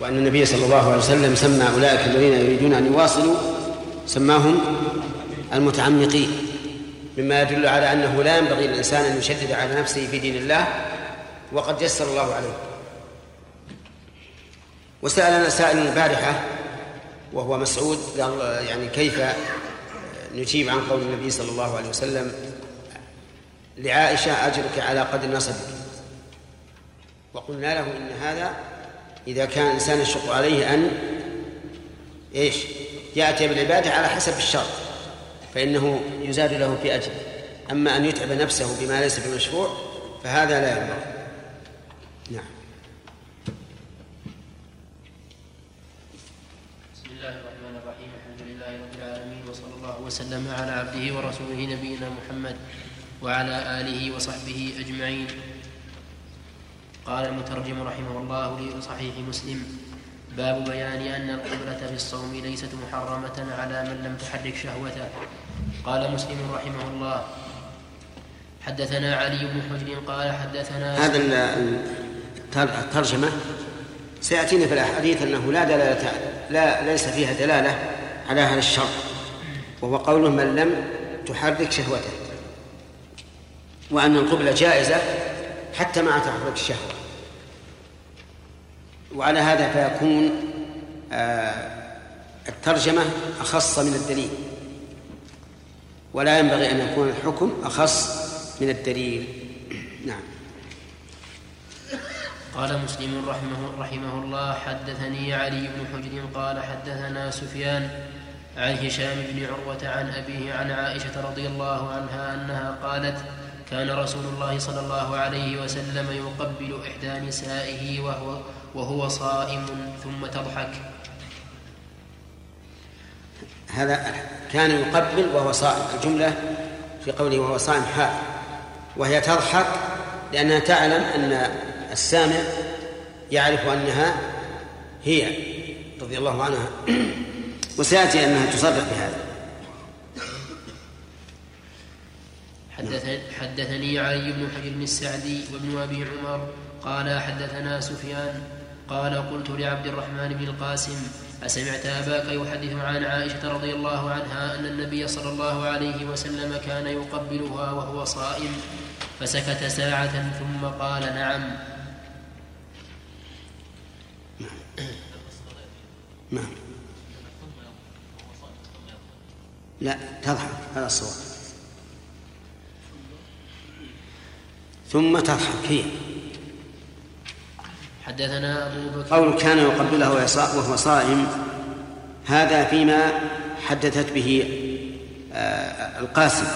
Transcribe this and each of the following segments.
وأن النبي صلى الله عليه وسلم سمى أولئك الذين يريدون أن يواصلوا سماهم المتعمقين مما يدل على أنه لا ينبغي للإنسان أن يشدد على نفسه في دين الله وقد يسر الله عليه. وسألنا سائل البارحة وهو مسعود قال يعني كيف نجيب عن قول النبي صلى الله عليه وسلم لعائشة أجرك على قدر نصبك؟ وقلنا له إن هذا إذا كان الإنسان يشق عليه أن إيش؟ يأتي بالعبادة على حسب الشرط فإنه يزاد له في أجر أما أن يتعب نفسه بما ليس بمشروع فهذا لا ينبغي. نعم. بسم الله الرحمن الرحيم الحمد لله رب العالمين وصلى الله وسلم على عبده ورسوله نبينا محمد وعلى آله وصحبه أجمعين. قال المترجم رحمه الله لصحيح مسلم باب بيان أن القبلة في الصوم ليست محرمة على من لم تحرك شهوته. قال مسلم رحمه الله حدثنا علي بن حجر قال حدثنا هذا الترجمة سيأتينا في الأحاديث أنه لا دلالة لا ليس فيها دلالة على هذا الشرط وهو قول من لم تحرك شهوته وأن القبلة جائزة حتى مع تحرك الشهوة. وعلى هذا فيكون آه، الترجمة أخص من الدليل. ولا ينبغي أن يكون الحكم أخص من الدليل. نعم. قال مسلم رحمه, رحمه الله حدثني علي بن حجر قال حدثنا سفيان عن هشام بن عروة عن أبيه عن عائشة رضي الله عنها أنها قالت كان رسول الله صلى الله عليه وسلم يقبل إحدى نسائه وهو, وهو صائم ثم تضحك. هذا كان يقبل وهو صائم. الجملة في قوله وهو صائم حال وهي تضحك لأنها تعلم أن السامع يعرف أنها هي رضي الله عنها. وسيأتي أنها تصرح بهذا. حدثني علي بن حجر السعدي وابن أبي عمر قال حدثنا سفيان قال قلت لعبد الرحمن بن القاسم أسمعت أباك يحدث عن عائشة رضي الله عنها أن النبي صلى الله عليه وسلم كان يقبلها وهو صائم فسكت ساعة ثم قال نعم. نعم. لا تضحك هذا الصواب. ثم تضحك هي حدثنا أبو بكر قول كان يقبله وهو صائم. هذا فيما حدثت به آه، القاسم.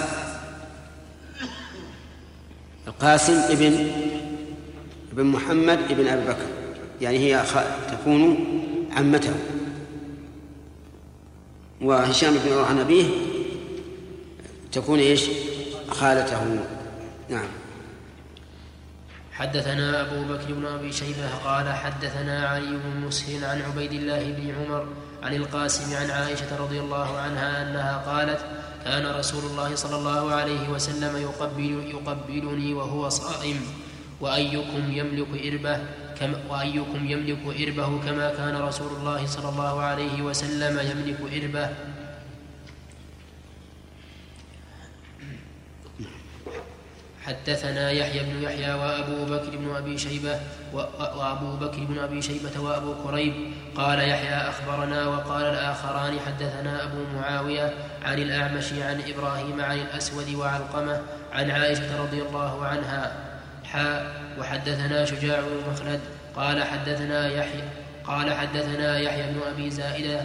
القاسم ابن ابن محمد ابن أبي بكر. يعني هي تكون عمته. وهشام بن عن أبيه تكون إيش؟ خالته. نعم. حدثنا أبو بكر بن أبي شيبة قال حدثنا علي بن مسهل عن عبيد الله بن عمر عن القاسم عن عائشة رضي الله عنها أنها قالت كان رسول الله صلى الله عليه وسلم يقبل يقبلني وهو صائم وأيكم يملك إربه كما وأيكم يملك إربه كما كان رسول الله صلى الله عليه وسلم يملك إربه. حدثنا يحيى بن يحيى وأبو بكر بن أبي شيبة وأبو بكر بن أبي شيبة وأبو كريب قال يحيى أخبرنا وقال الآخران حدثنا أبو معاوية عن الأعمش عن إبراهيم عن الأسود وعلقمة عن عائشة رضي الله عنها. حاء وحدثنا شجاع بن مخلد قال حدثنا يحيى قال حدثنا يحيى بن أبي زائده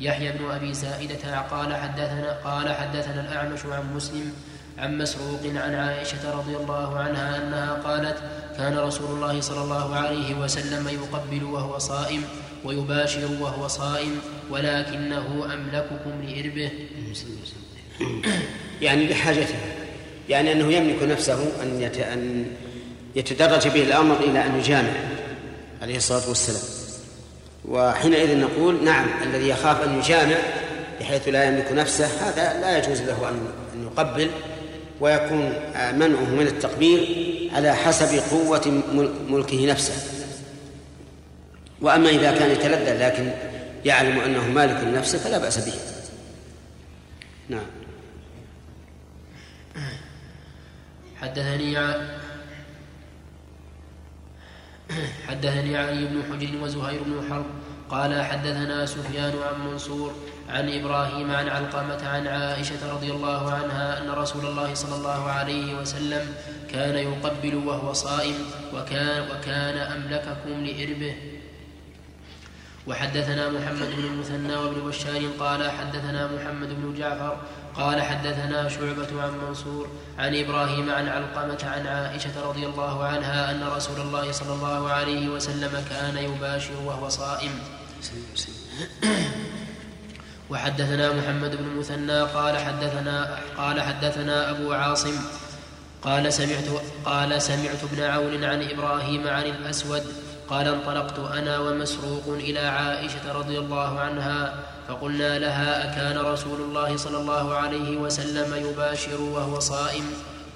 يحيى بن أبي زائدة قال حدثنا قال حدثنا الأعمش عن مسلم عن مسروق عن عائشة رضي الله عنها أنها قالت كان رسول الله صلى الله عليه وسلم يقبل وهو صائم ويباشر وهو صائم ولكنه أملككم لإربه يعني لحاجته يعني أنه يملك نفسه أن. أن يتدرج به الأمر إلى أن يجامع عليه الصلاة والسلام وحينئذ نقول نعم الذي يخاف أن يجامع بحيث لا يملك نفسه هذا لا يجوز له أن يقبل ويكون منعه من التقبيل على حسب قوة ملكه نفسه. وأما إذا كان يتلذذ لكن يعلم أنه مالك لنفسه فلا بأس به. نعم. حدثني حدثني علي بن حجر وزهير بن حرب قال حدثنا سفيان عن منصور عن إبراهيم عن علقمة عن عائشة رضي الله عنها أن رسول الله صلى الله عليه وسلم كان يقبل وهو صائم وكان وكان أملككم لإربه. وحدثنا محمد بن المثنى وابن بشار قال حدثنا محمد بن جعفر قال حدثنا شعبة عن منصور عن إبراهيم عن علقمة عن عائشة رضي الله عنها أن رسول الله صلى الله عليه وسلم كان يباشر وهو صائم. وحدثنا محمد بن المثنى قال حدثنا قال حدثنا أبو عاصم قال سمعت قال سمعت ابن عون عن إبراهيم عن الأسود قال انطلقت أنا ومسروق إلى عائشة رضي الله عنها فقلنا لها أكان رسول الله صلى الله عليه وسلم يباشر وهو صائم؟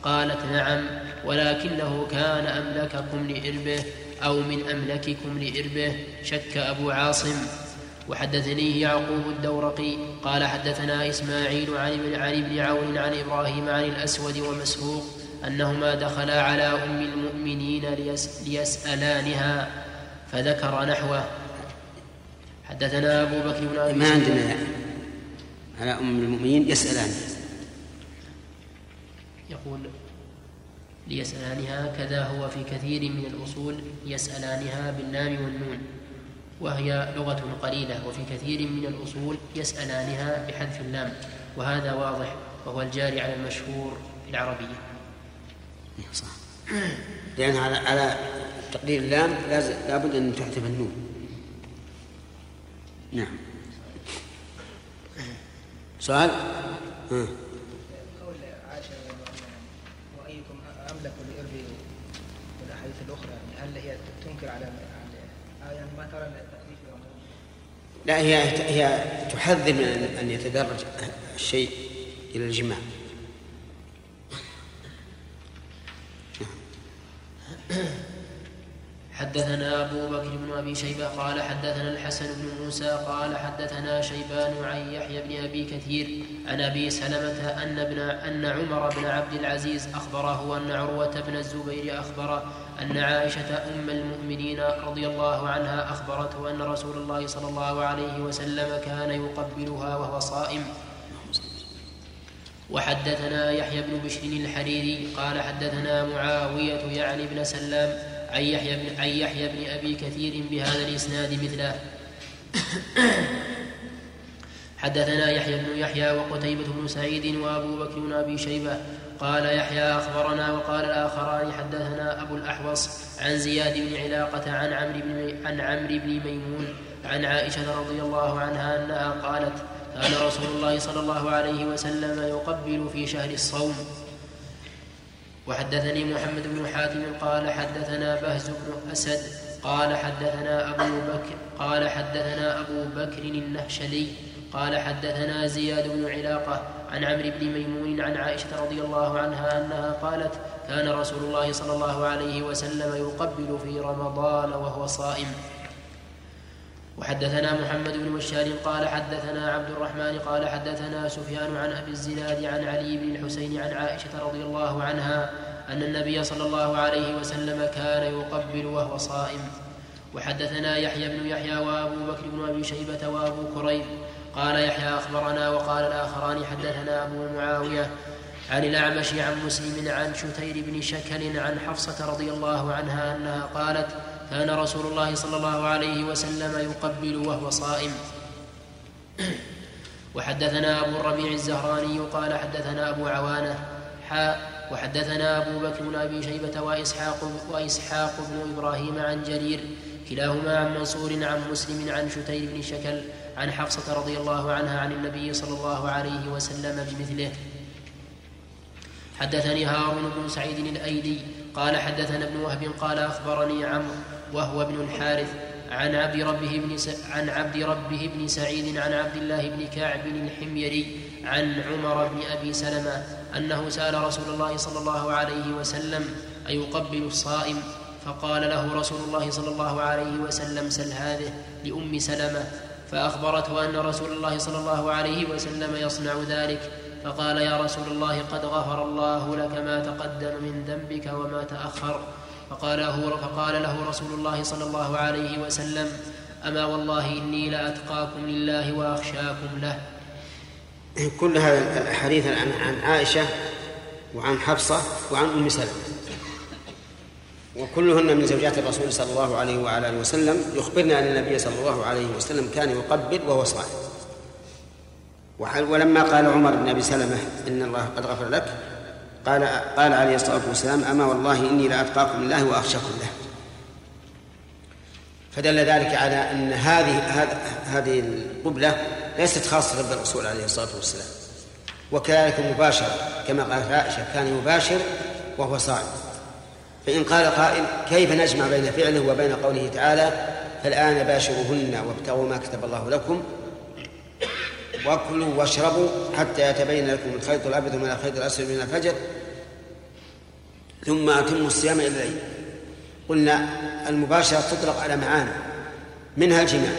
قالت نعم ولكنه كان أملككم لإربه أو من أملككم لإربه شك أبو عاصم. وحدثني يعقوب الدورقي قال حدثنا إسماعيل عن ابن عن ابن عون عن إبراهيم عن الأسود ومسروق أنهما دخلا على أم المؤمنين ليس ليسألانها فذكر نحوه. حدثنا أبو بكر بن أبي ما عندنا يعني. على أم المؤمنين يسألان. يقول ليسألانها كذا هو في كثير من الأصول يسألانها باللام والنون. وهي لغة قليلة وفي كثير من الأصول يسألانها بحذف اللام وهذا واضح وهو الجاري على المشهور في العربية صح لأن على على تقدير اللام لابد أن تحذف النون نعم سؤال؟ ها. قول عائشة وأيكم أملك لإربي والأحاديث الأخرى يعني هل هي تنكر على يعني ما ترى التأليف لا هي هي تحذر من أن يتدرج الشيء إلى الجماع حدثنا أبو بكر بن أبي شيبة قال حدثنا الحسن بن موسى قال حدثنا شيبان عن يحيى بن أبي كثير عن أبي سلمة أن ابن أن عمر بن عبد العزيز أخبره أن عروة بن الزبير أخبره أن عائشة أم المؤمنين رضي الله عنها أخبرته أن رسول الله صلى الله عليه وسلم كان يقبلها وهو صائم. وحدثنا يحيى بن بشر الحريري قال حدثنا معاوية يعني بن سلام عن يحيى بن عن يحيى بن أبي كثير بهذا الإسناد مثله. حدثنا يحيى بن يحيى وقتيبة بن سعيد وأبو بكر بن أبي شيبة قال يحيى أخبرنا وقال الآخران حدثنا أبو الأحوص عن زياد بن علاقة عن عمرو بن عن عمرو بن ميمون عن عائشة رضي الله عنها أنها قالت كان رسول الله صلى الله عليه وسلم يقبل في شهر الصوم. وحدثني محمد بن حاتم قال حدثنا بهز بن أسد قال حدثنا أبو بكر قال حدثنا أبو بكر النهشلي قال حدثنا زياد بن علاقة عن عمرو بن ميمون عن عائشة رضي الله عنها أنها قالت كان رسول الله صلى الله عليه وسلم يقبل في رمضان وهو صائم. وحدثنا محمد بن بشار قال حدثنا عبد الرحمن قال حدثنا سفيان عن أبي الزناد عن علي بن الحسين عن عائشة رضي الله عنها أن النبي صلى الله عليه وسلم كان يقبل وهو صائم. وحدثنا يحيى بن يحيى وأبو بكر بن أبي شيبة وأبو كريب قال يحيى أخبرنا وقال الآخران حدثنا أبو معاوية عن الأعمش عن مسلم عن شتير بن شكل عن حفصة رضي الله عنها أنها قالت كان رسول الله صلى الله عليه وسلم يقبل وهو صائم. وحدثنا أبو الربيع الزهراني قال حدثنا أبو عوانة حاء وحدثنا أبو بكر بن أبي شيبة وإسحاق وإسحاق بن إبراهيم عن جرير كلاهما عن منصور عن مسلم عن شتير بن شكل عن حفصة رضي الله عنها عن النبي صلى الله عليه وسلم بمثله. حدثني هارون بن سعيد الأيدي قال حدثنا ابن وهب قال أخبرني عمرو وهو ابن الحارث عن عبد ربه بن س... عن عبد ربه بن سعيد عن عبد الله بن كعب الحميري عن عمر بن أبي سلمة أنه سأل رسول الله صلى الله عليه وسلم أيقبل الصائم؟ فقال له رسول الله صلى الله عليه وسلم سل هذه لأم سلمة فأخبرته أن رسول الله صلى الله عليه وسلم يصنع ذلك فقال يا رسول الله قد غفر الله لك ما تقدم من ذنبك وما تأخر. فقال له, فقال له رسول الله صلى الله عليه وسلم أما والله إني لأتقاكم لله وأخشاكم له. كل هذه الأحاديث عن عن عائشة وعن حفصة وعن أم سلمة. وكلهن من زوجات الرسول صلى الله عليه وعلى آله وسلم يخبرنا أن النبي صلى الله عليه وسلم كان يقبل وهو صائم. ولما قال عمر بن أبي سلمة إن الله قد غفر لك قال قال عليه الصلاة والسلام أما والله إني لاتقاكم لله وأخشاكم له. فدل ذلك على أن هذه هذه القبلة ليست خاصة بالرسول عليه الصلاة والسلام. وكذلك المباشره كما قالت عائشة كان يباشر وهو صائم. فإن قال قائل كيف نجمع بين فعله وبين قوله تعالى فالآن باشروهن وابتغوا ما كتب الله لكم وكلوا واشربوا حتى يتبين لكم الخيط الأبيض من الخيط الأسود من الفجر ثم أتموا الصيام إلى الليل. قلنا المباشرة تطلق على معاني منها الجماع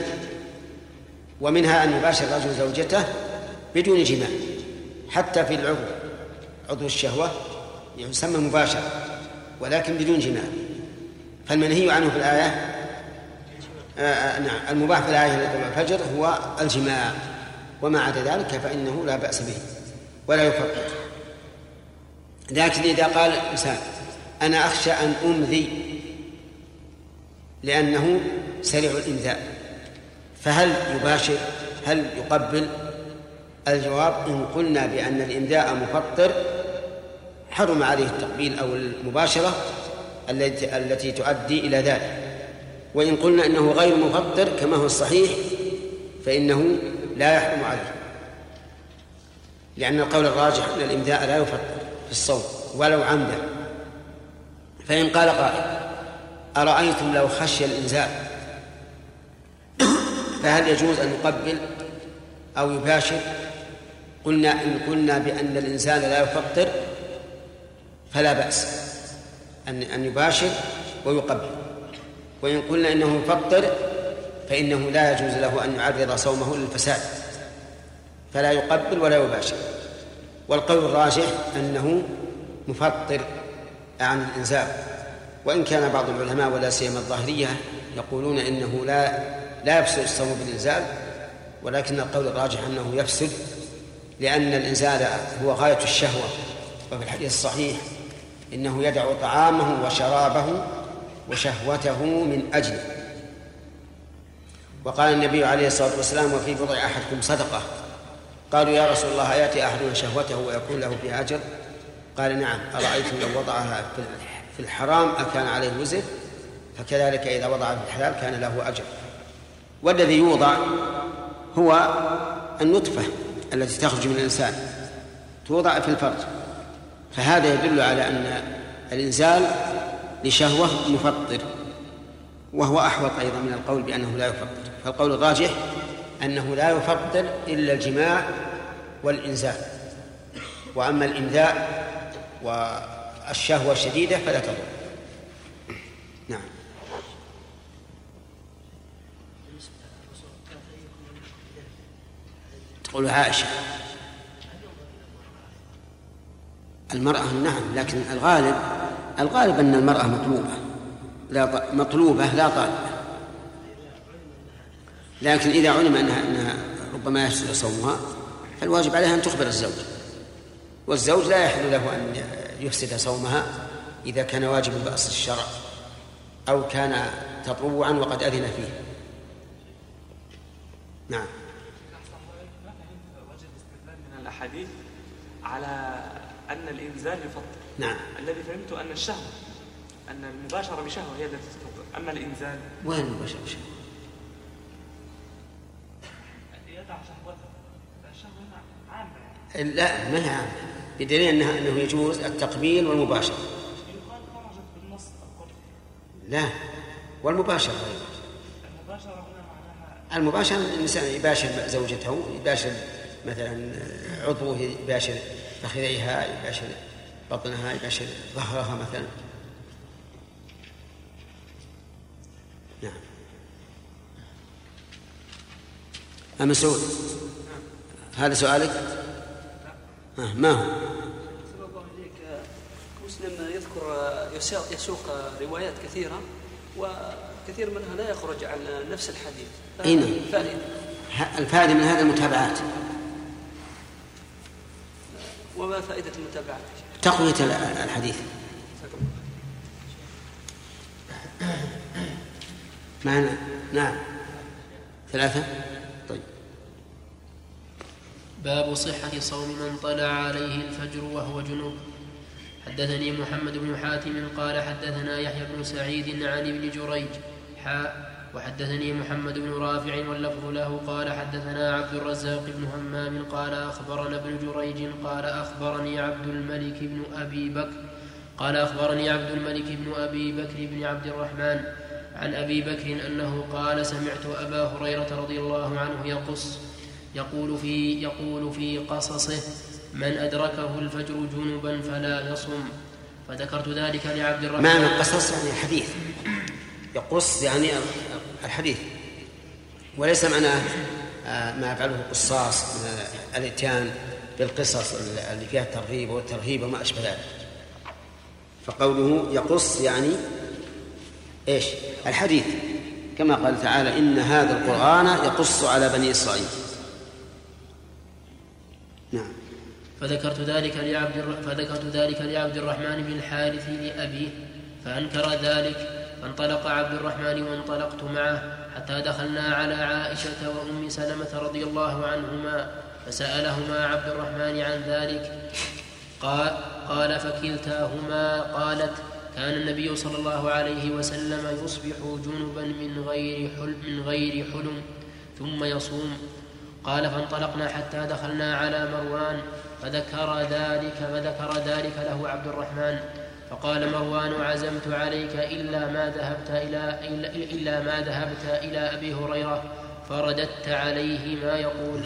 ومنها أن يباشر الرجل زوجته بدون جماع حتى في العضو عضو الشهوة يسمى مباشرة. ولكن بدون جماع فالمنهي عنه في الآية آه, آه، نعم المباح في الآية التي الفجر هو الجماع. وما عدا ذلك فإنه لا بأس به ولا يفرق. لكن إذا قال الإنسان أنا أخشى أن أمذي لأنه سريع الإمذاء فهل يباشر؟ هل يقبل؟ الجواب إن قلنا بأن الإمذاء مفطر حرم عليه التقبيل أو المباشرة التي التي تؤدي إلى ذلك. وإن قلنا إنه غير مفطر كما هو الصحيح فإنه لا يحرم عليه. لأن القول الراجح أن الإمداء لا يفطر في الصوم ولو عمدا. فإن قال قائل أرأيتم لو خشي الإنزال فهل يجوز أن يقبل أو يباشر؟ قلنا إن قلنا بأن الإنسان لا يفطر فلا بأس أن أن يباشر ويقبل. وإن قلنا إنه يفطر فإنه لا يجوز له أن يعرض صومه للفساد. فلا يقبل ولا يباشر. والقول الراجح أنه مفطر عن الإنزال وإن كان بعض العلماء ولا سيما الظاهرية يقولون إنه لا لا يفسد الصوم بالإنزال ولكن القول الراجح أنه يفسد لأن الإنزال هو غاية الشهوة وفي الحديث الصحيح إنه يدع طعامه وشرابه وشهوته من أجله. وقال النبي عليه الصلاة والسلام وفي بضع أحدكم صدقة. قالوا يا رسول الله يأتي أحدنا شهوته ويكون له فيها أجر قال نعم. أرأيتم لو وضعها في الحرام أكان عليه وزر؟ فكذلك إذا وضعها في الحلال كان له أجر. والذي يوضع هو النطفة التي تخرج من الإنسان توضع في الفرج. فهذا يدل على أن الإنزال لشهوة مفطر وهو أحوط أيضا من القول بأنه لا يفطر. فالقول الراجح أنه لا يفطر إلا الجماع والإنزال. وأما الإمذاء والشهوة الشديدة فلا تضر. نعم. تقول عائشة. المرأة نعم لكن الغالب الغالب أن المرأة مطلوبة. لا مطلوبة لا طالبة. لكن إذا علم أنها, أنها ربما يفسد صومها فالواجب عليها أن تخبر الزوج. والزوج لا يحل له أن يفسد صومها إذا كان واجبا بأصل الشرع أو كان تطوعا وقد أذن فيه. نعم. من الأحاديث على أن الإنزال يفطر نعم. الذي فهمت أن الشهوة أن المباشرة بشهوة هي التي تفطر أما الإنزال. وين المباشرة بشهوة؟ يدع شهوته. عامة. لا ما هي عامة؟ بدليل أنها أنه يجوز التقبيل والمباشرة. يقال خرجت بالنص لا. والمباشرة المباشرة هنا معناها المباشرة الإنسان يباشر زوجته يباشر مثلا عضوه يباشر فخذيها يباشر بطنها يباشر ظهرها مثلا. نعم. أم سعود هذا سؤالك؟ آه، ما هو؟ الله مسلم يذكر يسوق روايات كثيرة وكثير منها لا يخرج عن نفس الحديث. إي نعم. الفائدة الفائدة من هذه المتابعات؟ وما فائدة المتابعة؟ تقوية ال- الحديث. معنا؟ نعم. ثلاثة؟ طيب. باب صحة صوم من طلع عليه الفجر وهو جنوب. حدثني محمد بن حاتم قال حدثنا يحيى بن سعيد عن ابن جريج حاء وحدثني محمد بن رافع واللفظ له قال حدثنا عبد الرزاق بن همام قال أخبرنا ابن جريج قال أخبرني عبد الملك بن أبي بكر قال أخبرني عبد الملك بن أبي بكر بن عبد الرحمن عن أبي بكر أنه قال سمعت أبا هريرة رضي الله عنه يقص يقول في يقول في قصصه من أدركه الفجر جنبا فلا يصم. فذكرت ذلك لعبد الرحمن. معنى القصص يعني الحديث. يقص يعني الحديث. وليس معناه آه، ما يفعله القصاص من الإتيان بالقصص اللي فيها الترغيب والترهيب وما أشبه ذلك. فقوله يقص يعني إيش؟ الحديث. كما قال تعالى إن هذا القرآن يقص على بني إسرائيل. نعم. فذكرت ذلك لعبد. فذكرت ذلك لعبد الرحمن بن الحارث لأبيه فأنكر ذلك فانطلق عبد الرحمن وانطلقت معه حتى دخلنا على عائشة وأم سلمة رضي الله عنهما فسألهما عبد الرحمن عن ذلك. قال, قال فكلتاهما قالت كان النبي صلى الله عليه وسلم يصبح جنبا من غير حلم من غير حلم ثم يصوم. قال فانطلقنا حتى دخلنا على مروان فذكر ذلك فذكر ذلك له عبد الرحمن. فقال مروان عزمت عليك إلا ما ذهبت إلى إلا, ما ذهبت إلى أبي هريرة فرددت عليه ما يقول.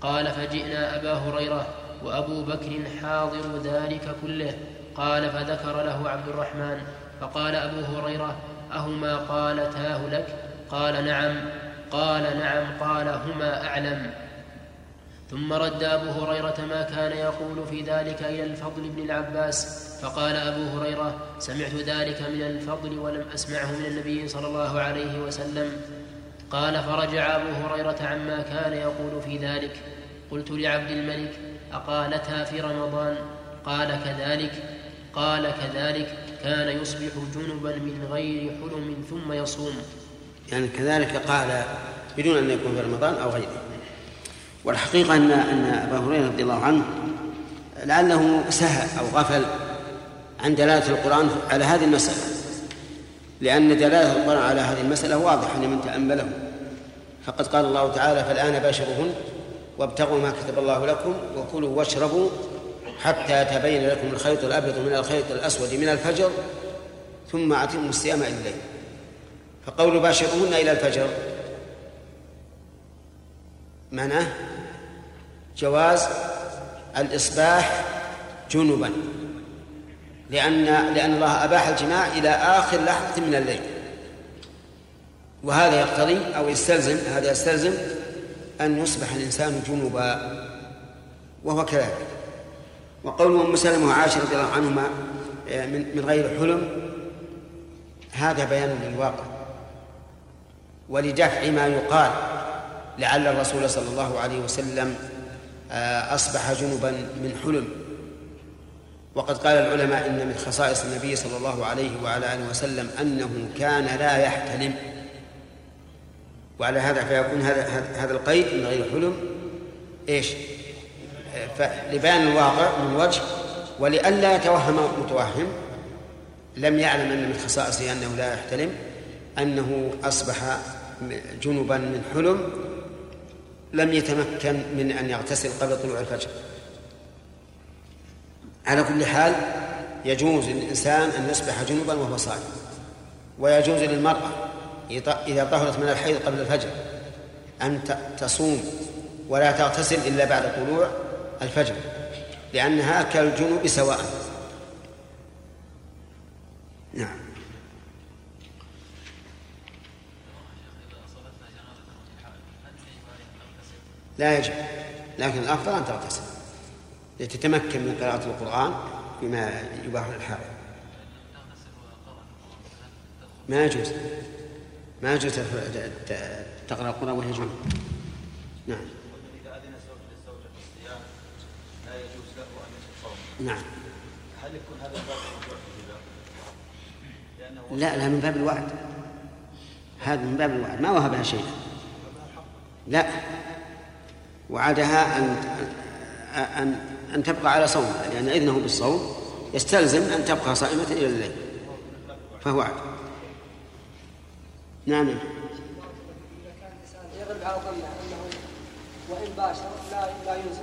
قال فجئنا أبا هريرة وأبو بكر حاضر ذلك كله. قال فذكر له عبد الرحمن. فقال أبو هريرة أهما قالتاه لك؟ قال نعم. قال نعم. قال هما أعلم. ثم رد أبو هريرة ما كان يقول في ذلك إلى الفضل بن العباس. فقال أبو هريرة سمعت ذلك من الفضل ولم أسمعه من النبي صلى الله عليه وسلم. قال فرجع أبو هريرة عما كان يقول في ذلك. قلت لعبد الملك أقالتها في رمضان؟ قال كذلك. قال كذلك. كان يصبح جنبا من غير حلم ثم يصوم. يعني كذلك قال بدون أن يكون في رمضان أو غيره. والحقيقة أن أن أبا هريرة رضي الله عنه لعله سهى أو غفل عن دلالة القرآن على هذه المسألة. لأن دلالة القرآن على هذه المسألة واضحه لمن تأمله. فقد قال الله تعالى فالآن باشروهن وابتغوا ما كتب الله لكم وكلوا واشربوا حتى يتبين لكم الخيط الأبيض من الخيط الأسود من الفجر ثم أتموا الصيام إلى الليل. فقول باشرهن إلى الفجر معناه جواز الإصباح جنبا. لأن لأن الله أباح الجماع إلى آخر لحظة من الليل. وهذا يقتضي أو يستلزم هذا يستلزم أن يصبح الإنسان جنبا وهو كذلك. وقول أم سلمة وعائشة رضي الله عنهما من من غير حلم هذا بيان للواقع. ولدفع ما يقال لعل الرسول صلى الله عليه وسلم أصبح جنبا من حلم. وقد قال العلماء إن من خصائص النبي صلى الله عليه وعلى آله وسلم أنه كان لا يحتلم. وعلى هذا فيكون هذا هذا القيد من غير حلم. إيش؟ لبيان الواقع من وجه ولئلا يتوهم متوهم. لم يعلم أن من خصائصه أنه لا يحتلم أنه أصبح جنبا من حلم. لم يتمكن من أن يغتسل قبل طلوع الفجر. على كل حال يجوز للإنسان أن يصبح جنبا وهو صائم ويجوز للمرأة إذا طهرت من الحيض قبل الفجر أن تصوم ولا تغتسل إلا بعد طلوع الفجر لأنها كالجنوب سواء. نعم. لا يجب لكن الأفضل أن تغتسل. لتتمكن من قراءة القرآن بما يباح للحائض ما يجوز. ما يجوز تقرأ القرآن وهي جنب نعم. نعم. هل يكون هذا لا لا من باب الوعد. هذا من باب الوعد. ما وهبها شيء. لا. وعدها أن أن أن تبقى على صومها لأن إذنه بالصوم يستلزم أن تبقى صائمة إلى الليل. فهو وعد نعم. يغلب على ظنه انه وان باشر لا لا ينزل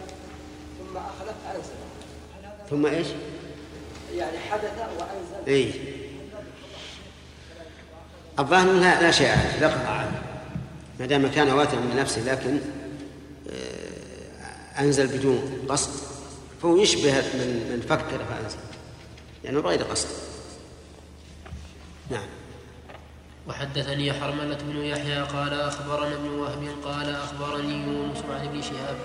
ثم اخلف انزل ثم إيش؟ يعني حدث وانزل اي الظاهر لا لا شيء عليه لا قطع عليه. ما دام كان واترا من نفسه لكن آه، أنزل بدون قصد. فهو يشبه من من فكر فأنزل. يعني بغير قصد. نعم. وحدثني حرملة بن يحيى قال أخبرنا ابن وهب قال أخبرني يونس عن ابن شهاب.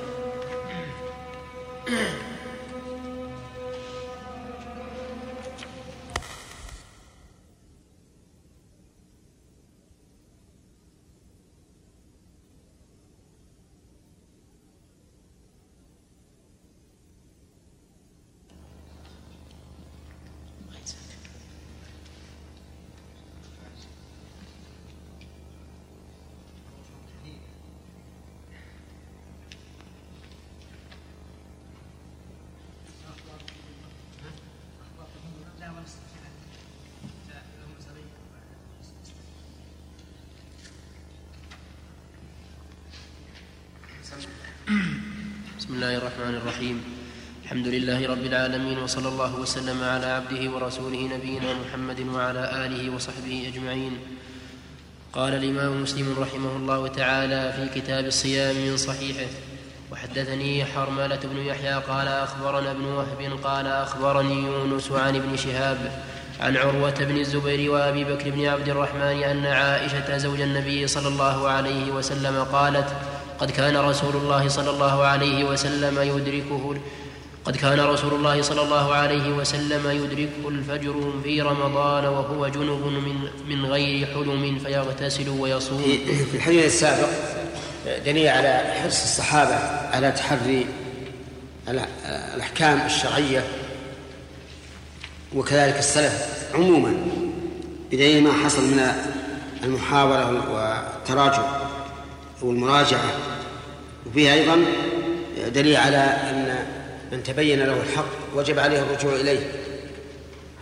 الله الرحمن الرحيم الحمد لله رب العالمين وصلى الله وسلم على عبده ورسوله نبينا محمد وعلى اله وصحبه اجمعين قال الامام مسلم رحمه الله تعالى في كتاب الصيام من صحيحه وحدثني حرمله بن يحيى قال اخبرنا ابن وهب قال اخبرني يونس عن ابن شهاب عن عروه بن الزبير وابي بكر بن عبد الرحمن ان عائشه زوج النبي صلى الله عليه وسلم قالت قد كان رسول الله صلى الله عليه وسلم يدركه قد كان رسول الله صلى الله عليه وسلم يدركه الفجر في رمضان وهو جنب من من غير حلم فيغتسل ويصوم. في الحديث السابق دليل على حرص الصحابة على تحري الأحكام الشرعية وكذلك السلف عموما بدليل ما حصل من المحاوره والتراجع والمراجعة. وفيها أيضا دليل على أن من تبين له الحق وجب عليه الرجوع إليه.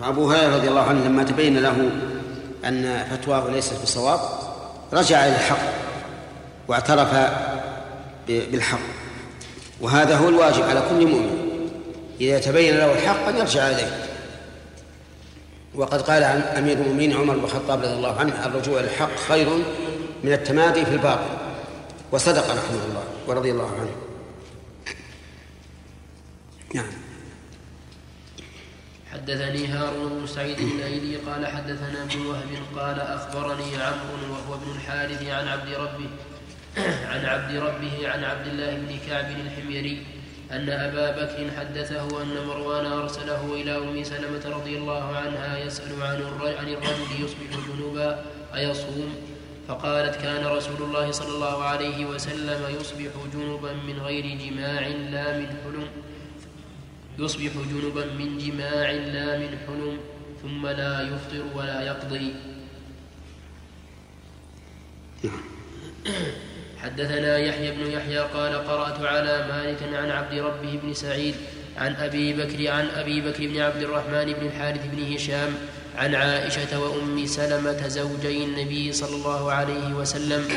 فأبو هريرة رضي الله عنه لما تبين له أن فتواه ليست بصواب رجع إلى الحق واعترف بالحق. وهذا هو الواجب على كل مؤمن. إذا تبين له الحق أن يرجع إليه. وقد قال عن أمير المؤمنين عمر بن الخطاب رضي الله عنه الرجوع إلى الحق خير من التمادي في الباطل. وصدق رحمه الله ورضي الله عنه. نعم. حدثني هارون بن سعيد الأيلي قال حدثنا ابن وهب قال أخبرني عمرو وهو ابن الحارث عن عبد ربه عن عبد ربه عن عبد الله بن كعب الحميري أن أبا بكر حدثه أن مروان أرسله إلى أم سلمة رضي الله عنها يسأل عن الرجل يصبح جنوبا أيصوم. فقالت كان رسول الله صلى الله عليه وسلم يصبح جنبا من غير جماع لا من حلم يصبح جنبا من جماع لا من حلم ثم لا يفطر ولا يقضي. حدثنا يحيى بن يحيى قال قرأت على مالك عن عبد ربه بن سعيد عن أبي بكر عن أبي بكر بن عبد الرحمن بن الحارث بن هشام عن عائشة وأم سلمة زوجي النبي صلى الله عليه وسلم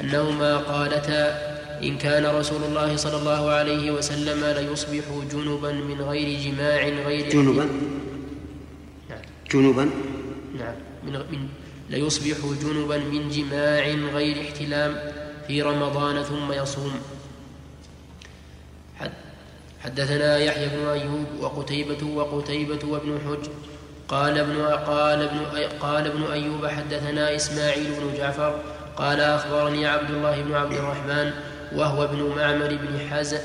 أنهما قالتا إن كان رسول الله صلى الله عليه وسلم ليصبح جنبا من غير جماع غير جنبا؟ نعم. جنبا؟ نعم. من, من ليصبح جنبا من جماع غير احتلام في رمضان ثم يصوم. حدثنا يحيى بن أيوب وقتيبة وقتيبة وابن حج قال ابن قال ابن قال ابن أيوب حدثنا إسماعيل بن جعفر قال أخبرني عبد الله بن عبد الرحمن وهو ابن معمر بن حزم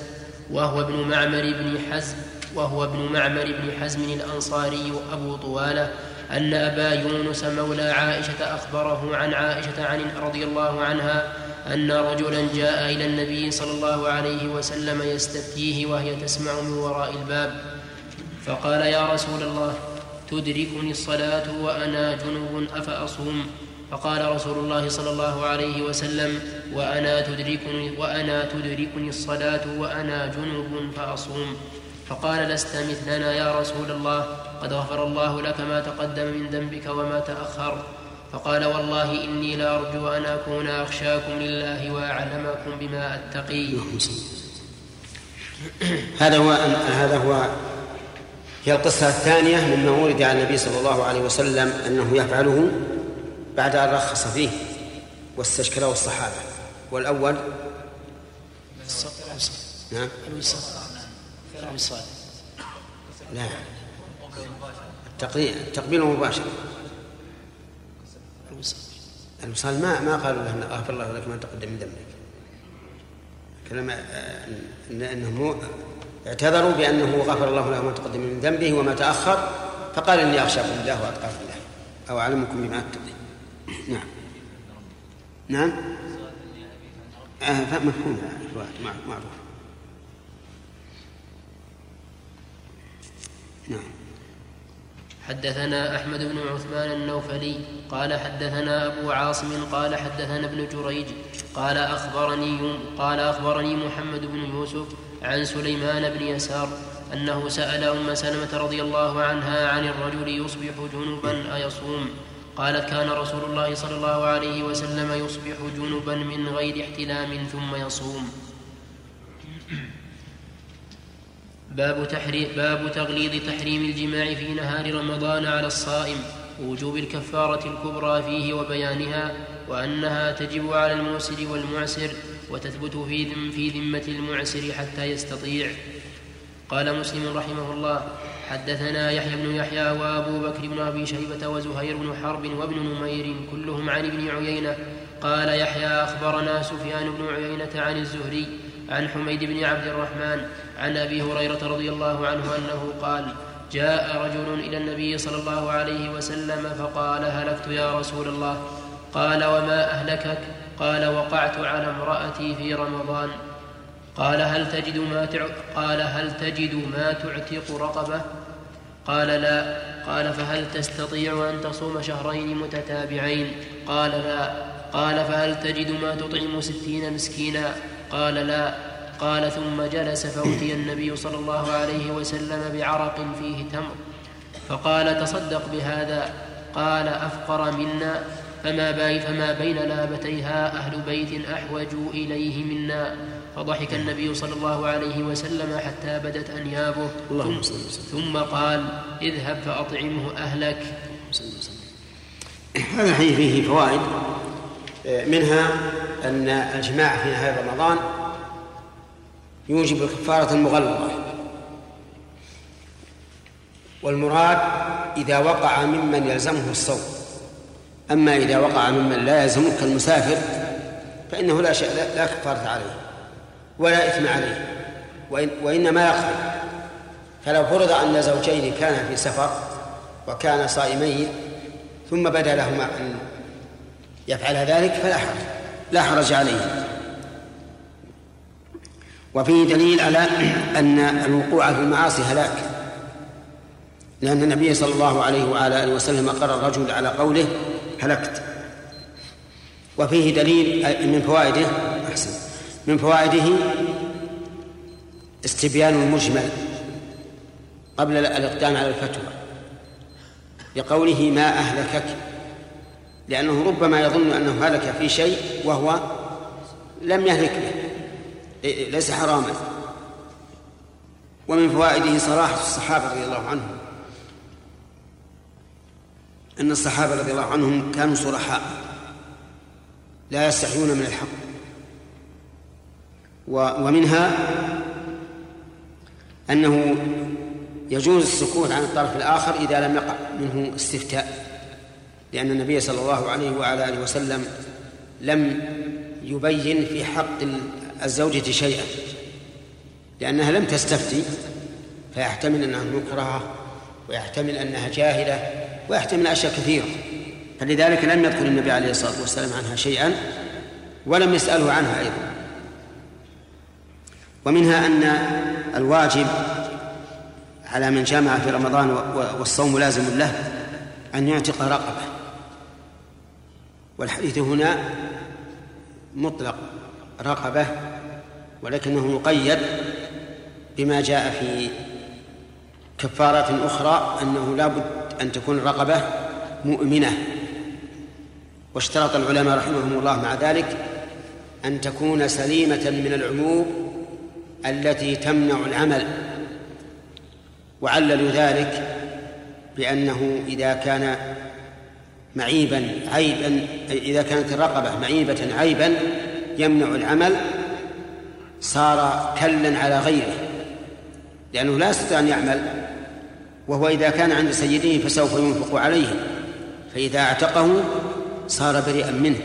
وهو ابن معمر بن حزم وهو ابن معمر بن حزم الأنصاري أبو طوالة أن أبا يونس مولى عائشة أخبره عن عائشة عن رضي الله عنها أن رجلا جاء إلى النبي صلى الله عليه وسلم يستفتيه وهي تسمع من وراء الباب فقال يا رسول الله تدركني الصلاة وأنا جنوب أفأصوم. فقال رسول الله صلى الله عليه وسلم وأنا تدركني وأنا تدركني الصلاة وأنا جنوب فأصوم. فقال لست مثلنا يا رسول الله. قد غفر الله لك ما تقدم من ذنبك وما تأخر. فقال والله إني لأرجو أن أكون أخشاكم لله وأعلمكم بما أتقي. هذا هو هذا هو هي القصة الثانية مما ورد عن النبي صلى الله عليه وسلم أنه يفعله بعد أن رخص فيه واستشكله الصحابة. والأول نعم. لا. التقبيل التقبيل مباشر. الوصال ما ما قالوا له غفر الله لك ما تقدم من ذنبك. كلام انهم اعتذروا بأنه غفر الله له ما تقدم من ذنبه وما تأخر فقال إني اخشاكم الله واتقاكم الله. أو أعلمكم بما اتقي نعم. نعم. آه مفهوم. معروف. نعم. حدثنا أحمد بن عثمان النوفلي قال حدثنا أبو عاصم قال حدثنا ابن جريج قال أخبرني قال أخبرني محمد بن يوسف عن سليمان بن يسار أنه سأل أم سلمة رضي الله عنها عن الرجل يصبح جنبا أيصوم. قالت كان رسول الله صلى الله عليه وسلم يصبح جنبا من غير احتلام ثم يصوم. باب, تحريم باب تغليظ تحريم الجماع في نهار رمضان على الصائم ووجوب الكفارة الكبرى فيه وبيانها وأنها تجب على الموسر والمعسر وتثبت في ذم في ذمة المعسر حتى يستطيع. قال مسلم رحمه الله حدثنا يحيى بن يحيى وأبو بكر بن أبي شيبة وزهير بن حرب وابن نمير كلهم عن ابن عيينة. قال يحيى أخبرنا سفيان بن عيينة عن الزهري عن حميد بن عبد الرحمن عن أبي هريرة رضي الله عنه أنه قال جاء رجل إلى النبي صلى الله عليه وسلم فقال هلكت يا رسول الله؟ قال وما أهلكك؟ قال وقعت على امرأتي في رمضان. قال هل تجد ما. قال هل تجد ما تعتق رقبة؟ قال لا. قال فهل تستطيع أن تصوم شهرين متتابعين؟ قال لا. قال فهل تجد ما تطعم ستين مسكينا؟ قال لا. قال ثم جلس فأتي النبي صلى الله عليه وسلم بعرق فيه تمر. فقال تصدق بهذا. قال أفقر منا؟ فما, بي فما بين لابتيها أهل بيت أحوج إليه منا. فضحك النبي صلى الله عليه وسلم حتى بدت أنيابه. ثم, ثم قال اذهب فأطعمه أهلك. هذا الحديث فيه فوائد. منها أن الجماع في نهاية رمضان يوجب الكفارة المغلظة. والمراد إذا وقع ممن يلزمه الصوم. أما إذا وقع ممن لا يلزمه كالمسافر فإنه لا شيء لا كفارة عليه ولا إثم عليه وإن وإنما يقضي. فلو فرض أن زوجين كانا في سفر وكانا صائمين ثم بدا لهما أن يفعل ذلك فلا حرج لا حرج عليه. وفيه دليل على أن الوقوع في المعاصي هلاك لأن النبي صلى الله عليه وعلى آله وسلم قرر الرجل على قوله هلكت. وفيه دليل من فوائده أحسن. من فوائده استبيان المجمل قبل الإقدام على الفتوى لقوله ما أهلكك لأنه ربما يظن أنه هلك في شيء وهو لم يهلك به ليس حراما. ومن فوائده صراحة الصحابة رضي الله عنهم. أن الصحابة رضي الله عنهم كانوا صرحاء لا يستحيون من الحق. ومنها أنه يجوز السكوت عن الطرف الآخر إذا لم يقع منه استفتاء لأن النبي صلى الله عليه وعلى آله وسلم لم يبين في حق الزوجة شيئا لأنها لم تستفتي فيحتمل أنها مكرهة ويحتمل أنها جاهلة. ويحتمل أشياء كثيرة. فلذلك لم يذكر النبي عليه الصلاة والسلام عنها شيئا ولم يسأله عنها أيضا. ومنها أن الواجب على من جامع في رمضان والصوم لازم له أن يعتق رقبة. والحديث هنا مطلق رقبة ولكنه مقيد بما جاء في كفارات أخرى أنه لا بد أن تكون الرقبة مؤمنة. واشترط العلماء رحمهم الله مع ذلك أن تكون سليمة من العيوب التي تمنع العمل. وعللوا ذلك بأنه إذا كان معيبا عيبا إذا كانت الرقبة معيبة عيبا يمنع العمل صار كلا على غيره. لأنه لا يستطيع أن يعمل. وهو إذا كان عند سيده فسوف ينفق عليه فإذا اعتقه صار بريئا منه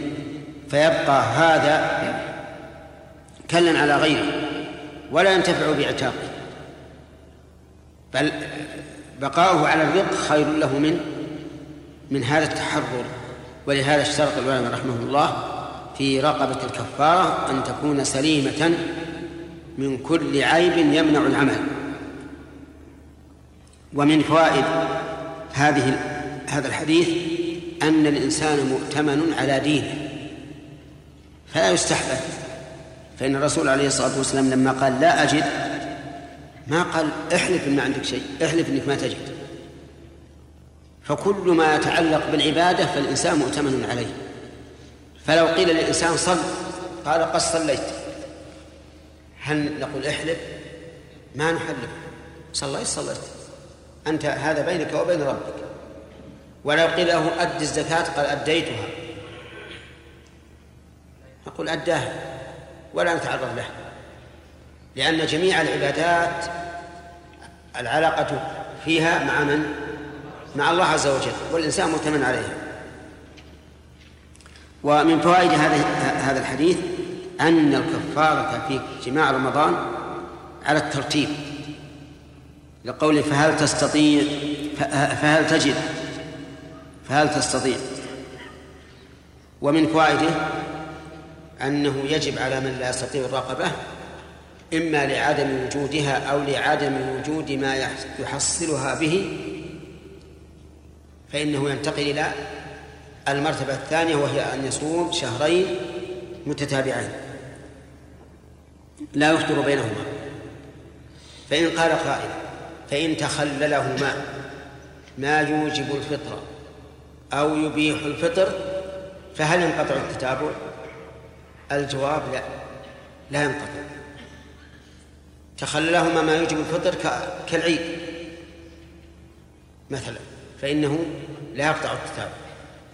فيبقى هذا كلا على غيره ولا ينتفع باعتاقه بل بقاؤه على الرق خير له من من هذا التحرر. ولهذا اشترط العلماء رحمه الله في رقبة الكفارة أن تكون سليمة من كل عيب يمنع العمل. ومن فوائد هذه هذا الحديث أن الإنسان مؤتمن على دينه فلا يستحدث فإن الرسول عليه الصلاة والسلام لما قال لا أجد ما قال احلف إن ما عندك شيء احلف إنك ما تجد. فكل ما يتعلق بالعبادة فالإنسان مؤتمن عليه. فلو قيل للإنسان صل قال قد صليت. هل نقول احلف؟ ما نحلف. صليت صليت. أنت هذا بينك وبين ربك. ولو قيل له أد الزكاة قال أديتها. نقول أداها ولا نتعرض له. لأن جميع العبادات العلاقة فيها مع من؟ مع الله عز وجل والإنسان مؤتمن عليها. ومن فوائد هذا هذا الحديث أن الكفارة في جماع رمضان على الترتيب. لقوله فهل تستطيع فهل تجد فهل تستطيع. ومن فوائده أنه يجب على من لا يستطيع الرقبة إما لعدم وجودها أو لعدم وجود ما يحصلها به فإنه ينتقل إلى المرتبة الثانية وهي أن يصوم شهرين متتابعين لا يخطر بينهما. فإن قال قائل فإن تخللهما ما يوجب الفطر أو يبيح الفطر فهل ينقطع التتابع؟ الجواب لا لا ينقطع. تخللهما ما يوجب الفطر كالعيد مثلا فإنه لا يقطع التتابع.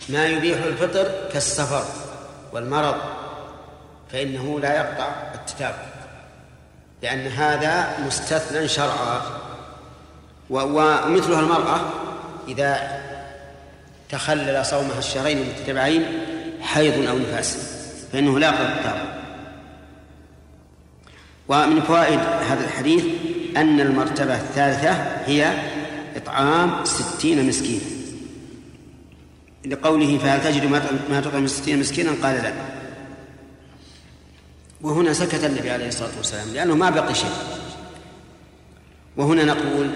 ما يبيح الفطر كالسفر والمرض فإنه لا يقطع التتابع لأن هذا مستثنى شرعا. ومثلها المرأة إذا تخلل صومها الشهرين المتتبعين حيض أو نفاس فإنه لا يقطع التتابع ومن فوائد هذا الحديث أن المرتبة الثالثة هي إطعام ستين مسكين لقوله فهل تجد ما تطعم ستين مسكينا؟ قال لا. وهنا سكت النبي عليه الصلاة والسلام لأنه ما بقي شيء. وهنا نقول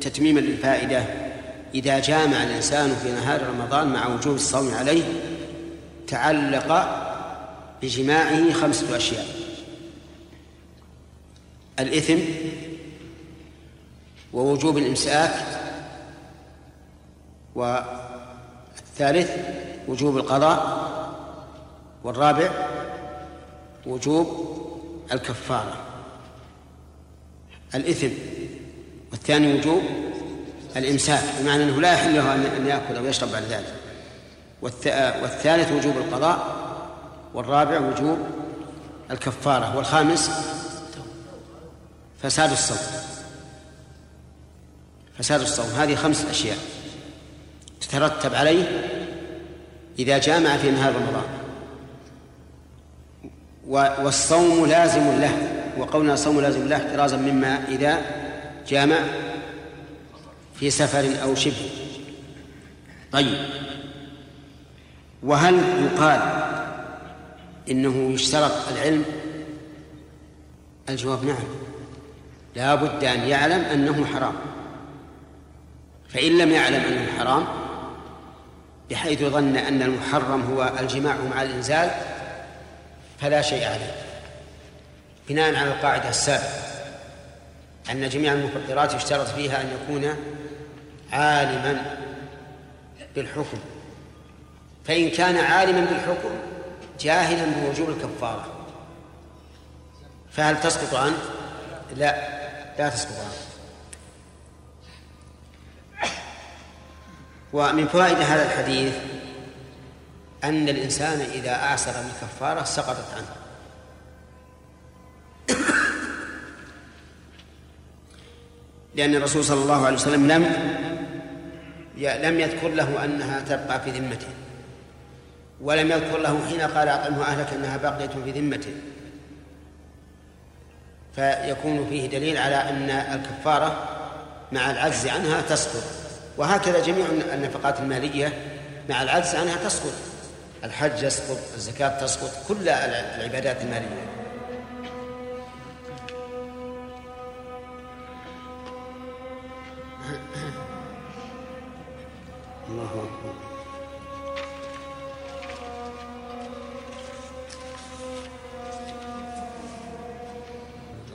تتميما للفائدة إذا جامع الإنسان في نهار رمضان مع وجوب الصوم عليه تعلق بجماعه خمسة أشياء. الإثم ووجوب الإمساك والثالث وجوب القضاء والرابع وجوب الكفارة. الإثم والثاني وجوب الإمساك بمعنى أنه لا يحل له أن يأكل أو يشرب بعد ذلك. والثالث وجوب القضاء والرابع وجوب الكفارة والخامس فساد الصوم. فساد الصوم هذه خمس أشياء تترتب عليه إذا جامع في نهار رمضان. والصوم لازم له وقولنا الصوم لازم له احترازا مما إذا جامع في سفر أو شبه. طيب. وهل يقال إنه يشترط العلم؟ الجواب نعم. لا بد أن يعلم أنه حرام. فإن لم يعلم أنه حرام بحيث ظن أن المحرم هو الجماع مع الإنزال فلا شيء عليه. بناء على القاعدة السابقة. أن جميع المفطرات يشترط فيها أن يكون عالما بالحكم. فإن كان عالما بالحكم جاهلا بوجوب الكفارة. فهل تسقط عنه؟ لا لا تسقط عنه ومن فوائد هذا الحديث أن الإنسان إذا أعسر بالكفارة سقطت عنه. لأن الرسول صلى الله عليه وسلم لم لم يذكر له أنها تبقى في ذمته ولم يذكر له حين قال أطعمه أهلك أنها باقية في ذمته. فيكون فيه دليل على أن الكفارة مع العجز عنها تسقط. وهكذا جميع النفقات المالية مع العجز عنها تسقط. الحج يسقط الزكاة تسقط كل العبادات المالية. الله أكبر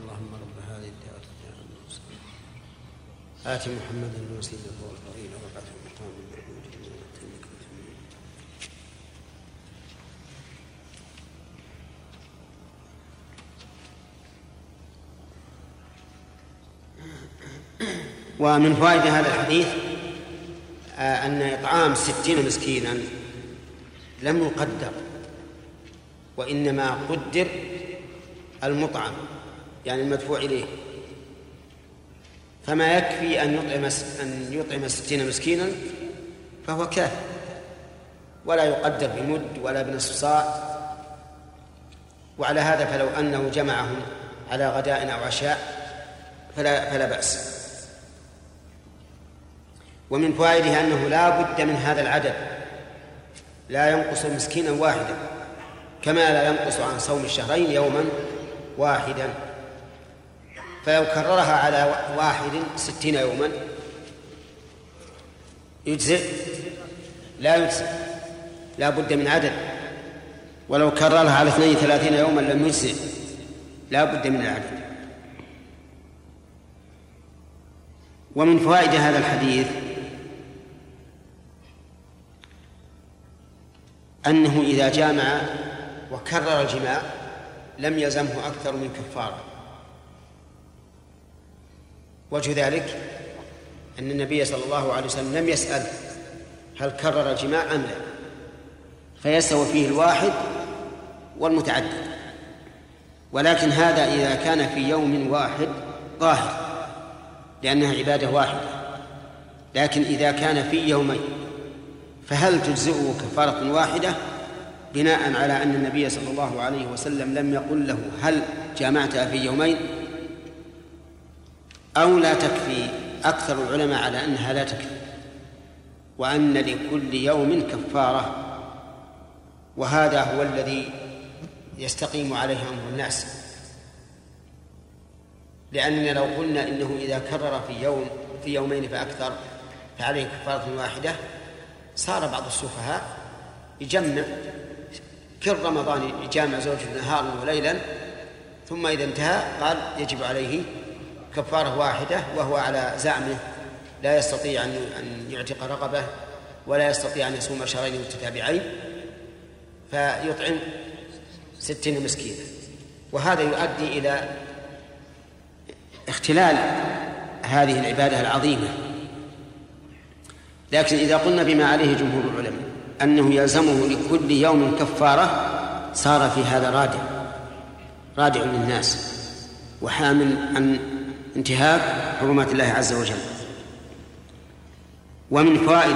اللهم رب هذه الدعوة التامة والصلاة آت محمدا الوسيلة والفضيلة وبعثه مقام المحمود إنك ومن فوائد هذا الحديث أن إطعام ستين مسكينا لم يقدر وإنما قدر المطعم يعني المدفوع إليه. فما يكفي أن يطعم أن يطعم ستين مسكينا فهو كافٍ ولا يقدر بمد ولا بنصف صاع وعلى هذا فلو أنه جمعهم على غداء أو عشاء فلا فلا بأس. ومن فوائده أنه لا بد من هذا العدد لا ينقص مسكينا واحدا كما لا ينقص عن صوم الشهرين يوما واحدا. فلو كررها على واحد ستين يوما يجزئ؟ لا يجزئ لا بد من عدد. ولو كررها على اثنين ثلاثين يوما لم يجزئ لا بد من العدد. ومن فوائد هذا الحديث أنه إذا جامع وكرر الجماع لم يلزمه أكثر من كفارة. وجه ذلك أن النبي صلى الله عليه وسلم لم يسأل هل كرر الجماع أم لا فيستوي فيه الواحد والمتعدد. ولكن هذا إذا كان في يوم واحد ظاهر لأنها عبادة واحدة. لكن إذا كان في يومين فهل تجزئه كفارة واحدة؟ بناء على أن النبي صلى الله عليه وسلم لم يقل له هل جامعتها في يومين؟ أو لا تكفي أكثر العلماء على أنها لا تكفي وأن لكل يوم كفارة وهذا هو الذي يستقيم عليه أمر الناس. لأننا لو قلنا إنه إذا كرر في يوم في يومين فأكثر فعليه كفارة واحدة صار بعض السفهاء يجمع كل رمضان يجامع زوجته نهارا وليلا ثم إذا انتهى قال يجب عليه كفارة واحدة وهو على زعمه لا يستطيع أن يعتق رقبة ولا يستطيع أن يصوم شهرين متتابعين فيطعم ستين مسكينا. وهذا يؤدي إلى اختلال هذه العبادة العظيمة. لكن إذا قلنا بما عليه جمهور العلماء أنه يلزمه لكل يوم كفارة صار في هذا رادع رادع للناس وحامل عن انتهاك حرمات الله عز وجل. ومن فوائد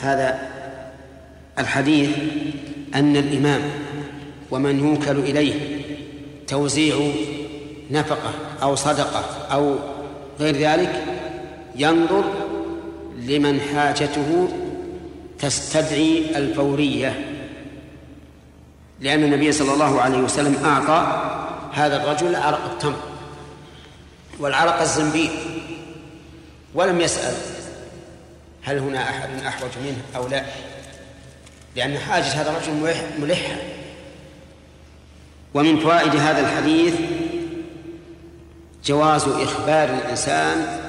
هذا الحديث أن الإمام ومن يوكل إليه توزيع نفقة أو صدقة أو غير ذلك ينظر لمن حاجته تستدعي الفورية. لأن النبي صلى الله عليه وسلم أعطى هذا الرجل عرق التمر والعرق الزنبيل. ولم يسأل هل هنا أحد أحوج منه أو لا لأن حاجة هذا الرجل ملحة. ومن فوائد هذا الحديث جواز إخبار الإنسان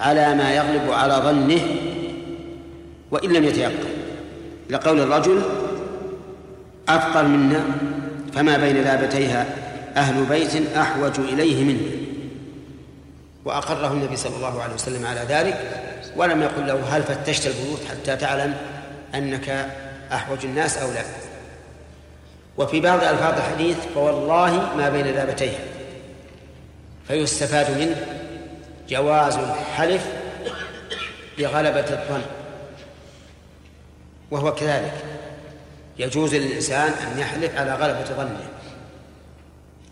على ما يغلب على ظنه وإن لم يتيقن. لقول الرجل أفقر منا فما بين لابتيها أهل بيت أحوج إليه منه. وأقره النبي صلى الله عليه وسلم على ذلك ولم يقل له هل فتشت البيوت حتى تعلم أنك أحوج الناس أو لا. وفي بعض ألفاظ الحديث فوالله ما بين لابتيها فيستفاد منه. جواز الحلف بغلبة الظن. وهو كذلك. يجوز للإنسان أن يحلف على غلبة ظنه.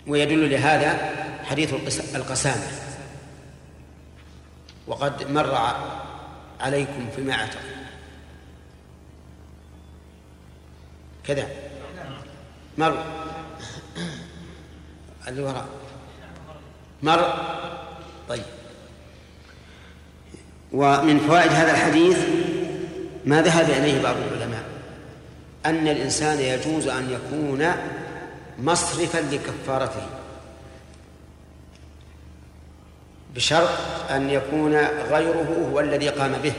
ويدل لهذا حديث القسامة. وقد مر عليكم فيما اعتقد كذا. مر. اللي وراء مر. طيب. ومن فوائد هذا الحديث ما ذهب إليه بعض العلماء أن الإنسان يجوز أن يكون مصرفا لكفارته بشرط أن يكون غيره هو الذي قام به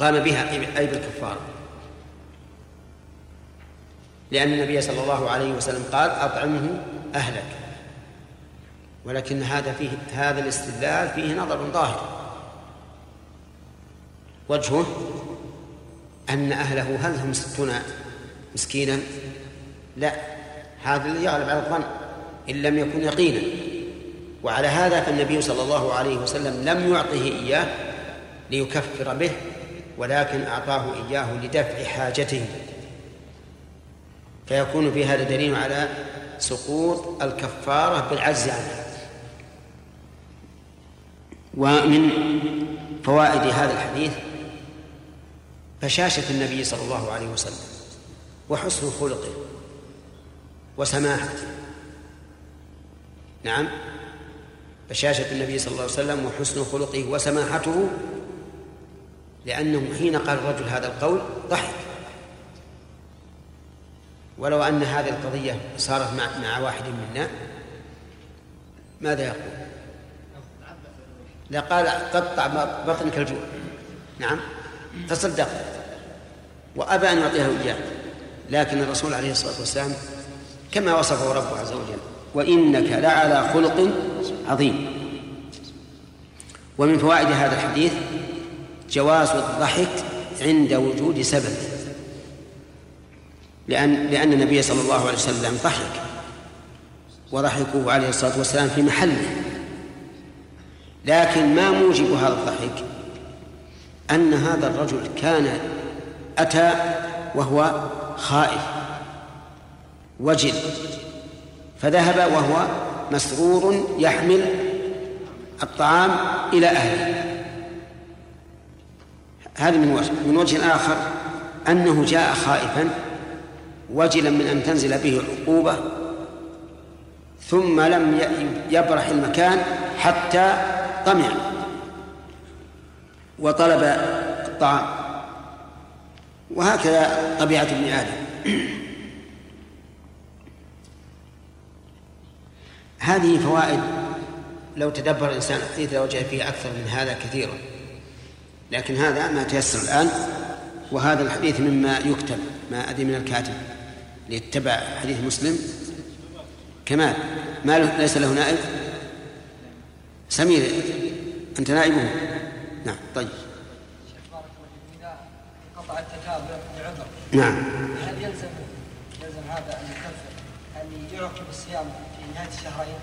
قام بها أي بالكفارة. لأن النبي صلى الله عليه وسلم قال أطعمه أهلك. ولكن هذا فيه هذا الاستدلال فيه نظر ظاهر. وجهه أن أهله هل هم ستون مسكينا؟ لا. هذا الذي يغلب على الظن إن لم يكن يقينا. وعلى هذا فالنبي صلى الله عليه وسلم لم يعطه إياه ليكفر به ولكن أعطاه إياه لدفع حاجته. فيكون في هذا دليل على سقوط الكفارة بالعجز عنها ومن فوائد هذا الحديث بشاشة النبي صلى الله عليه وسلم وحسن خلقه وسماحته. نعم. بشاشة النبي صلى الله عليه وسلم وحسن خلقه وسماحته لأنه حين قال الرجل هذا القول ضحك. ولو أن هذه القضية صارت مع, مع واحد منا ماذا يقول؟ لا قال قطع بطنك الجوع نعم. تصدق وأبى أن يعطيه إياه لكن الرسول عليه الصلاة والسلام كما وصفه ربه عز وجل وإنك لعلى خلق عظيم. ومن فوائد هذا الحديث جواز الضحك عند وجود سبب. لأن لأن النبي صلى الله عليه وسلم ضحك. وضحكه عليه الصلاة والسلام في محله. لكن ما موجب هذا الضحك؟ أن هذا الرجل كان أتى وهو خائف وجل فذهب وهو مسرور يحمل الطعام إلى أهله. هذا من وجه من وجه آخر أنه جاء خائفا وجلا من أن تنزل به عقوبة ثم لم يبرح المكان حتى طمع وطلب الطعام. وهكذا طبيعة ابن آدم. هذه فوائد لو تدبر الإنسان الحديث لوجد فيه أكثر من هذا كثيرا. لكن هذا ما تيسر الآن وهذا الحديث مما يكتب ما أدري من الكاتب ليتبع حديث مسلم. كمال ما ليس له نائب؟ سمير أنت نائبه؟ نعم طيب. قطع التتابع لعذر نعم. هل يلزم يلزم هذا أن يكفر أن يعقب الصيام في نهاية الشهرين؟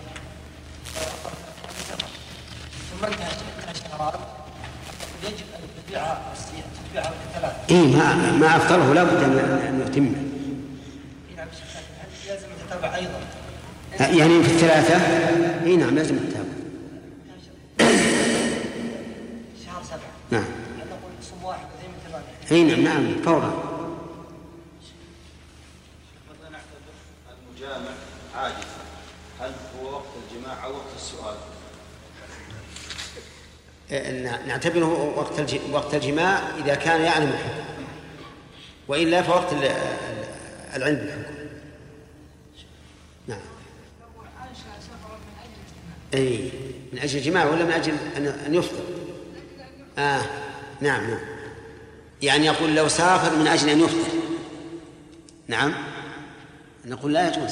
ثم انتهى الشهران يجب أن تتبعها تتبعها ثلاث إيه ما ما أفطره لا بد أن يتم يعني في الثلاثة؟ اي نعم لازم التابع شهر سبعة نعم. هل نقول صوم واحد زي من ثمانية أي نعم نعم فورا متى نعتبر المجامع عاجزا هل هو وقت الجماع أو وقت السؤال؟ آه، نعتبره وقت الج- وقت الجماع إذا كان يعلم الحكم وإلا فوقت ال- ال- العلم بالحكم. نعم. أي من أجل الجماع ولا من أجل أن أن يفطر؟ آه نعم نعم. يعني يقول لو سافر من أجل أن يفطر. نعم. نقول لا يجوز.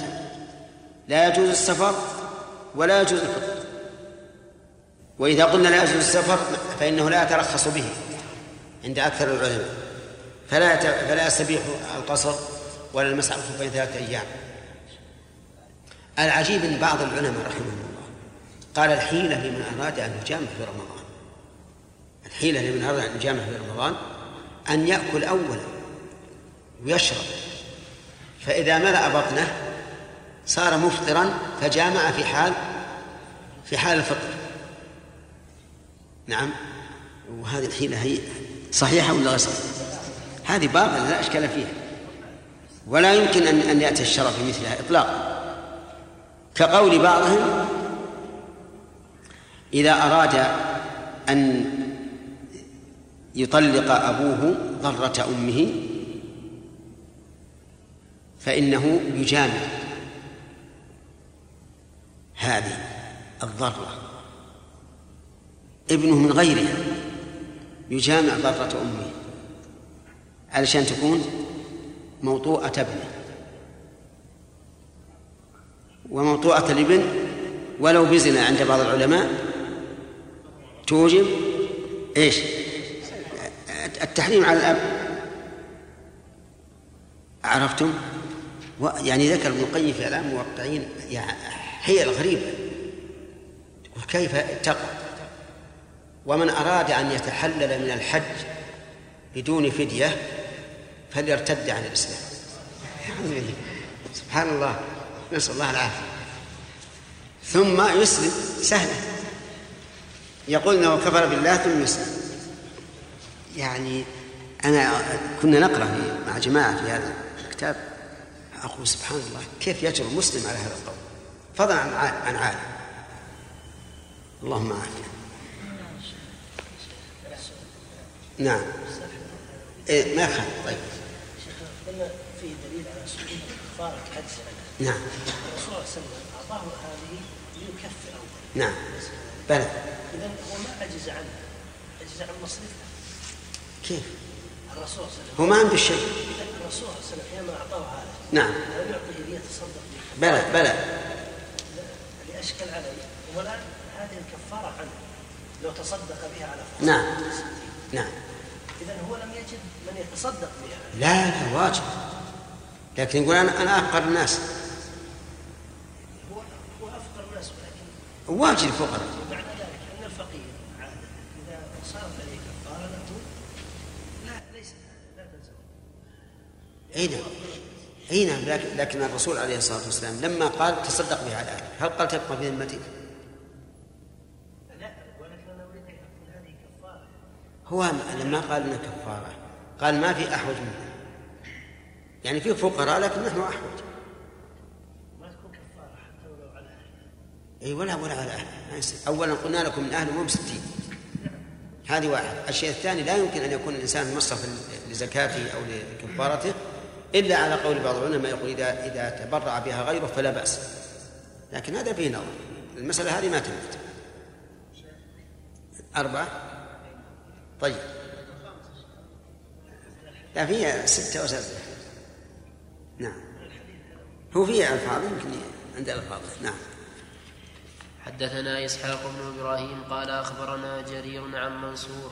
لا يجوز السفر ولا يجوز الفطر. وإذا قلنا لا يجوز السفر فإنه لا يترخص به عند أكثر العلماء. فلا. فلا يستبيح القصر ولا المسح على الخفين ثلاثة أيام. العجيب أن بعض العلماء رحمهم الله قال الحيلة لمن أراد أن يجامع في رمضان. الحيلة لمن أراد أن يجامع في رمضان أن يأكل أولا ويشرب. فإذا ملأ بطنه صار مفطرا فجامع في حال في حال الفطر. نعم. وهذه الحيلة هي صحيحة ولا غير صحيحة؟ هذه باطلة لا إشكال فيها. ولا يمكن أن أن يأتي الشرع في مثلها إطلاقا. كقول بعضهم إذا أراد أن يطلق أبوه ضرة أمه فإنه يجامع هذه الضرة ابنه من غيرها يجامع ضرة أمه علشان تكون موطوءة ابنه وموطوءة الابن ولو بزنا عند بعض العلماء توجب إيش؟ التحريم على الأب. عرفتم؟ يعني ذكر ابن القيم في اعلام الموقعين يعني حيل غريبه يقول كيف اتقى ومن أراد أن يتحلل من الحج بدون فدية فليرتد عن الإسلام. سبحان الله. نسأل الله العافية. ثم يسلم سهله يقول إنه كفر بالله ثم يسلم. يعني أنا كنا نقرأ في- مع جماعة في هذا الكتاب. أقول سبحان الله كيف يجرؤ المسلم على هذا القول؟ فضلا عن عن عالم. اللهم عافيه نعم. إيه ما يخالف. طيب. قلنا فيه دليل على عجز عنها نعم. الرسول صلى الله عليه وسلم أعطاه هذه ليكفر نعم. بلى. إذا هو ما عجز عنها عجز عن مصرفها كيف؟ الرسول صلى الله عليه وسلم. هو ما عنده شيء. الرسول صلى الله عليه وسلم حينما أعطاه هذا. نعم. لم يعطيه ليتصدق به بلى بلى. اللي أشكل علي. والآن هذه الكفارة عنه. لو تصدق بها على فقراء نعم. نعم. إذا هو لم يجد من يتصدق بها. لا لا واجب. لكن يقول أنا أنا أفقر الناس. هو هو أفقر الناس ولكن واجب الفقراء معنى ذلك أن الفقير عادة إذا صارت عليه كفارة له لا ليس لا تلزم اي نعم. اي نعم لكن لكن الرسول عليه الصلاة والسلام لما قال تصدق بها على اهلك هل قال تبقى في كفارة. هو لما قال إنها كفارة قال ما في أحوج منها. يعني في فقراء لكن نحن أحوج. ما تكون كفارة حتى ولو على أهلها اي ولا ولا على أهل. اولا قلنا لكم من أهل هم ستين. هذه واحد. الشيء الثاني لا يمكن أن يكون الإنسان مصرف لزكاته أو لكفارته. إلا على قول بعض العلماء يقول اذا إذا تبرع بها غيره فلا بأس. لكن هذا فيه نظر. المسألة هذه ما تمت. أربعة؟ طيب. لا فيها ستة أو سبعة. نعم. هو فيها ألفاظ يمكن عند ألفاظ. نعم. حدثنا إسحاق بن إبراهيم قال أخبرنا جرير عن منصور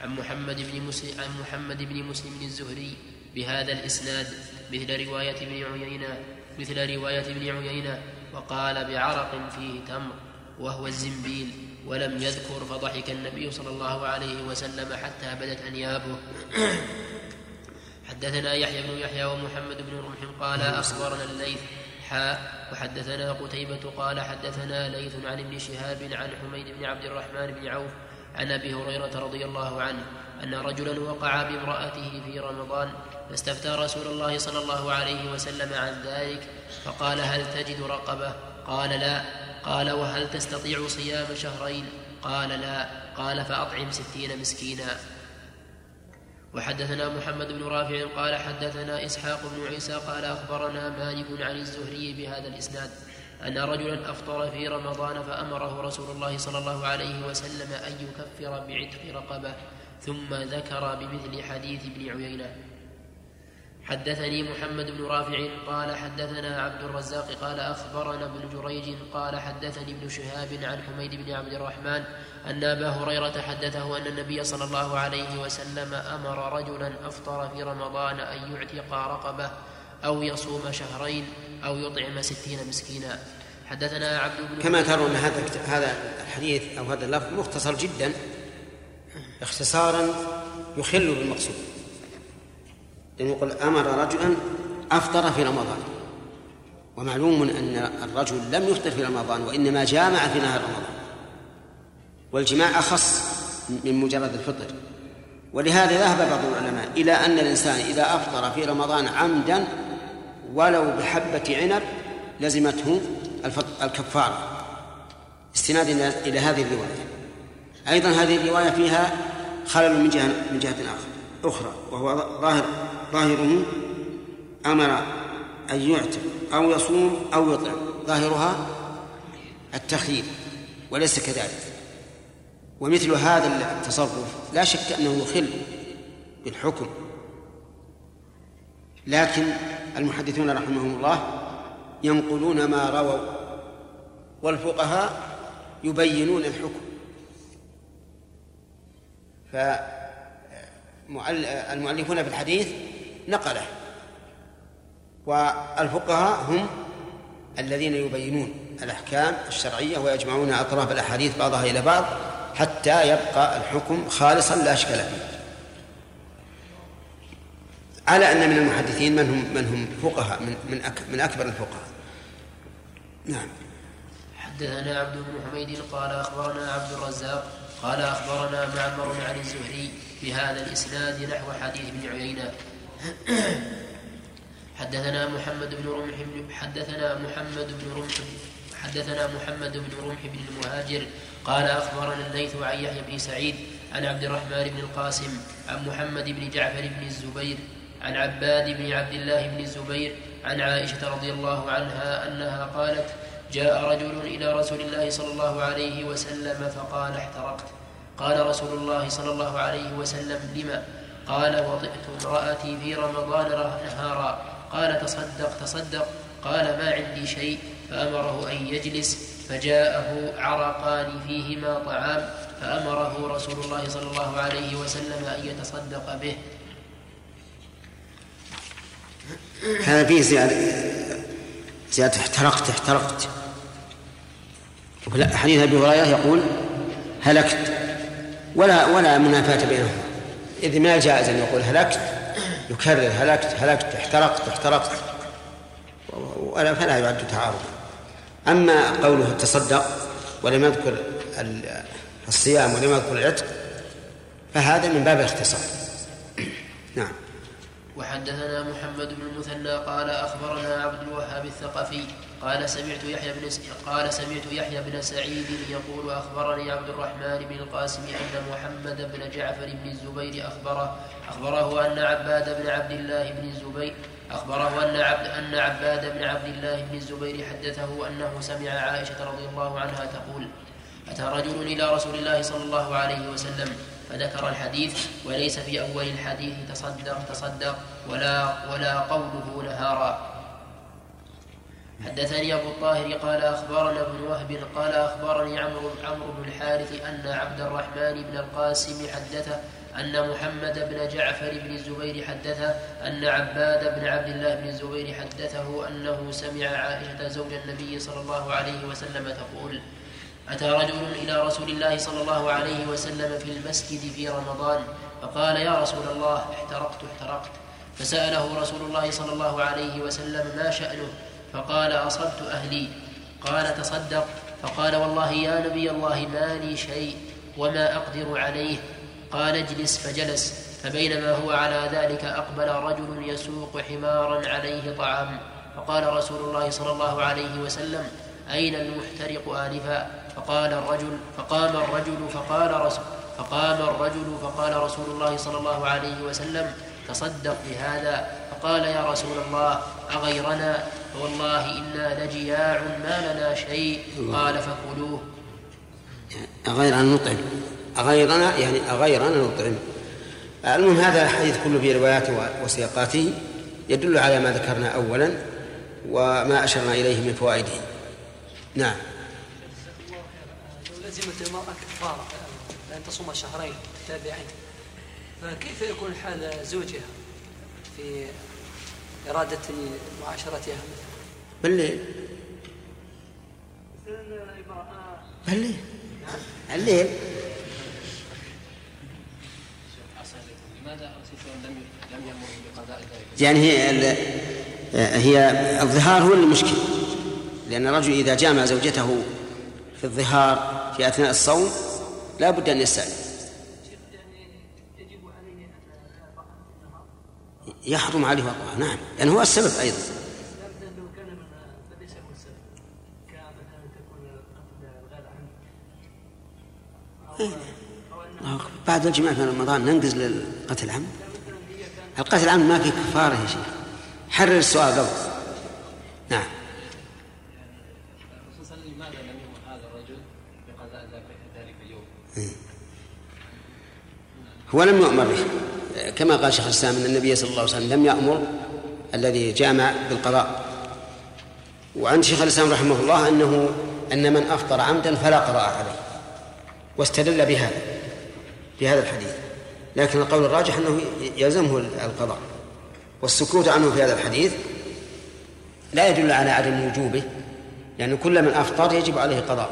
عن محمد بن مسلم عن محمد بن مسلم الزهري بهذا الإسناد مثل رواية ابن عيينة مثل رواية ابن عيينة وقال بعرق فيه تمر وهو الزنبيل ولم يذكر فضحك النبي صلى الله عليه وسلم حتى بدت أنيابه. حدثنا يحيى بن يحيى ومحمد بن رمح قال أخبرنا الليث حاء وحدثنا قتيبة قال حدثنا ليث عن ابن شهاب عن حميد بن عبد الرحمن بن عوف عن أبي هريرة رضي الله عنه أن رجلا وقع بامرأته في رمضان فاستفتى رسول الله صلى الله عليه وسلم عن ذلك فقال هل تجد رقبة؟ قال لا. قال وهل تستطيع صيام شهرين؟ قال لا. قال فأطعم ستين مسكينا. وحدثنا محمد بن رافع قال حدثنا إسحاق بن عيسى قال أخبرنا مالك عن الزهري بهذا الإسناد أن رجلا أفطر في رمضان فأمره رسول الله صلى الله عليه وسلم أن يكفر بعتق رقبة. ثم ذكر بمثل حديث ابن عيينة. حدثني محمد بن رافع قال حدثنا عبد الرزاق قال أخبرنا ابن جريج قال حدثني ابن شهاب عن حميد بن عبد الرحمن أن أبا هريرة حدثه أن النبي صلى الله عليه وسلم أمر رجلا أفطر في رمضان أن يعتق رقبة أو يصوم شهرين أو يطعم ستين مسكينا. حدثنا عبد بن كما ترون هذا هذا الحديث أو هذا اللفظ مختصر جدا. اختصارا يخل بالمقصود. لأنه يقول أمر رجلا أفطر في رمضان. ومعلوم أن الرجل لم يفطر في رمضان وإنما جامع في نهار رمضان. والجماع أخص من مجرد الفطر. ولهذا ذهب بعض العلماء إلى أن الإنسان إذا أفطر في رمضان عمدا ولو بحبة عنب لزمته الكفارة. استنادا إلى هذه الرواية. أيضا هذه الرواية فيها خلل من جهة من جهة أخرى وهو ظاهر ظاهره أمر أن يعتق أو يصوم أو يطعم ظاهرها التخيير وليس كذلك. ومثل هذا التصرف لا شك أنه يخل بالحكم. لكن المحدثون رحمهم الله ينقلون ما رووا والفقهاء يبينون الحكم. فالمؤلفون في الحديث نقله. والفقهاء هم الذين يبينون الأحكام الشرعية ويجمعون أطراف الأحاديث بعضها إلى بعض حتى يبقى الحكم خالصا لا أشكال فيه. على أن من المحدثين من هم من هم فقهاء من من, من أكبر الفقهاء. نعم. حدثنا عبد بن حميد قال أخبرنا عبد الرزاق قال أخبرنا معمر عن الزهري بهذا الإسناد نحو حديث ابن عيينة. حدثنا محمد بن رمح حدثنا محمد بن رمح حدثنا محمد بن رمح بن المهاجر قال أخبرنا الليث عن يحيى بن سعيد عن عبد الرحمن بن القاسم عن محمد بن جعفر بن الزبير عن عباد بن عبد الله بن الزبير عن عائشة رضي الله عنها أنها قالت جاء رجل إلى رسول الله صلى الله عليه وسلم فقال احترقت. قال رسول الله صلى الله عليه وسلم لما؟ قال وطئت امرأتي في رمضان نهارا. قال تصدق تصدق. قال ما عندي شيء. فأمره أن يجلس. فجاءه عرقان فيهما طعام. فأمره رسول الله صلى الله عليه وسلم أن يتصدق به. هذا فيه زيادة. زيادة. احترقت احترقت. حديث أبي هريرة يقول هلكت ولا ولا منافاة بينهما. إذ ما جائز أن يقول هلكت يكرر هلكت هلكت احترقت احترقت ولا فلا يعد تعارضا. أما قوله تصدق ولم يذكر الصيام ولم يذكر العتق فهذا من باب الاختصار. نعم. وحدثنا محمد بن المثنى قال أخبرنا عبد الوهاب الثقفي قال سمعت يحيى بن قال سمعت يحيى بن سعيد يقول أخبرني عبد الرحمن بن القاسم أن محمد بن جعفر بن الزبير اخبره أخبره أن عباد بن عبد الله بن الزبير أخبره أن عبد أن عباد بن عبد الله بن الزبير حدثه أنه سمع عائشة رضي الله عنها تقول أتى رجل إلى رسول الله صلى الله عليه وسلم فذكر الحديث وليس في أول الحديث تصدق تصدق ولا ولا قوله نهارا. حدثني أبو الطاهر قال أخبرنا ابن وهب قال أخبرني عمرو عمرو بن الحارث أن عبد الرحمن بن القاسم حدثه أن محمد بن جعفر بن الزبير حدثه أن عباد بن عبد الله بن الزبير حدثه أنه سمع عائشة زوج النبي صلى الله عليه وسلم تقول أتى رجل إلى رسول الله صلى الله عليه وسلم في المسجد في رمضان فقال يا رسول الله احترقت احترقت. فسأله رسول الله صلى الله عليه وسلم ما شأنه؟ فقال أصبت أهلي. قال تصدق. فقال والله يا نبي الله ما لي شيء وما أقدر عليه. قال اجلس. فجلس. فبينما هو على ذلك أقبل رجل يسوق حمارا عليه طعام. فقال رسول الله صلى الله عليه وسلم أين المحترق آنفا؟ فقال الرجل فقام الرجل فقال رسول فقام الرجل فقال رسول الله صلى الله عليه وسلم تصدق بهذا؟ فقال يا رسول الله أغيرنا؟ فوالله إنا لجياع ما لنا شيء. قال فكلوه أغير أن نطعم. أغيرنا يعني أغيرنا نطعم. المهم هذا الحديث كله برواياته وسياقاته يدل على ما ذكرنا أولا وما أشرنا إليه من فوائده. نعم. لو لزمت المرأة كفارة لأن تصوم شهرين متتابعين فكيف يكون حال زوجها في إرادة معاشرتها بالليل بالليل الليل؟ يعني هي ال- هي الظهار هو المشكل. لأن الرجل إذا جامع زوجته في الظهار في أثناء الصوم لا بد أن يستأذن يحرم عليه وقعها نعم. لأنه هو السبب أيضا. ليس هو السبب أو أن بعد الجماع في رمضان ننقز للقتل العمد القتل العمد ما في كفارة يا شيخ. حرر السؤال قبل. نعم. الله لماذا لم يامر هذا الرجل؟ بقضاء ذلك اليوم؟ هو لم يؤمر به. كما قال شيخ الإسلام أن النبي صلى الله عليه وسلم لم يأمر الذي جامع بالقضاء. وعند شيخ الإسلام رحمه الله أنه أن من أفطر عمدا فلا قضاء عليه واستدل بهذا بهذا الحديث. لكن القول الراجح أنه يلزمه القضاء. والسكوت عنه في هذا الحديث لا يدل على عدم وجوبه لأن كل من أفطر يجب عليه قضاء.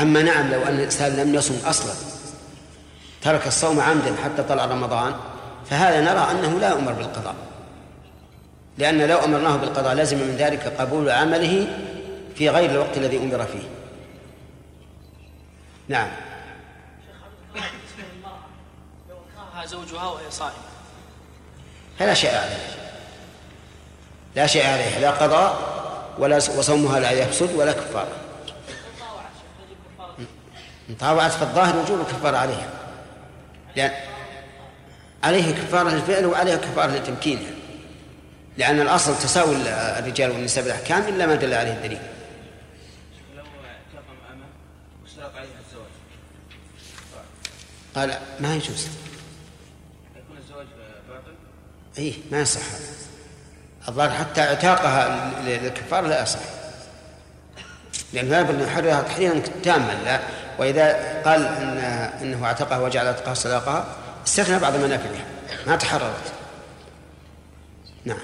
أما نعم لو أن الإنسان لم يصم أصلا ترك الصوم عمدا حتى طلع رمضان فهذا نرى أنه لا يؤمر بالقضاء. لأن لو أمرناه بالقضاء لازم من ذلك قبول عمله في غير الوقت الذي أمر فيه. نعم. زوجها وهي صائمة؟ فلا شيء عليه. لا شيء عليه. لا قضاء ولا وصومها لا يفسد ولا كفارة. إن طاوعت فالظاهر وجوب الكفارة عليها. لأن عليه كفارة الفعل وعليها كفارة لتمكينها لأن الأصل تساوي الرجال والنساء بالأحكام إلا ما دل عليه الدليل. قال ما يجوز يكون الزواج باطل اي ما يصح. الظاهر حتى اعتاقها للكفارة لا يصح. لأنه لا بد أن يحررها تحريرا تاما لا. وإذا قال إن إنه اعتقها وجعل اعتقها صداقها استثنى بعض منافذها ما تحررت. نعم.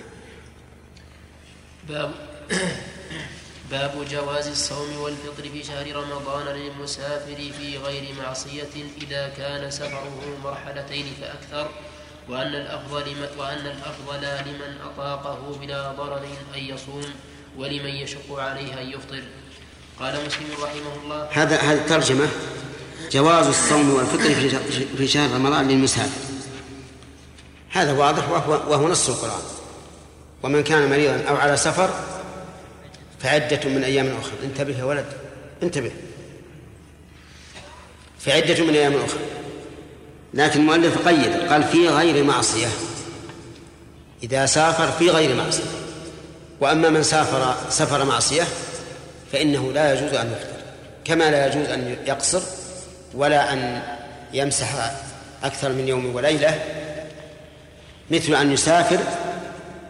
باب باب جواز الصوم والفطر في شهر رمضان للمسافر في غير معصية إذا كان سفره مرحلتين فأكثر وأن الأفضل وأن الأفضل لمن أطاقه بلا ضرر أن يصوم ولمن يشق عليه أن يفطر. قال مسلم رحمه الله. هذا هذه الترجمة جواز الصوم والفطر في شهر- رمضان للمسافر هذا واضح وهو, وهو نص القرآن. ومن كان مريضا أو على سفر فعدة من أيام أخرى انتبه يا ولد. انتبه. فعدة من أيام أخرى لكن المؤلف قيد. قال في غير معصية. إذا سافر في غير معصية. وأما من سافر سفر معصية فإنه لا يجوز أن يفطر كما لا يجوز أن يقصر ولا أن يمسح أكثر من يوم وليلة مثل أن يسافر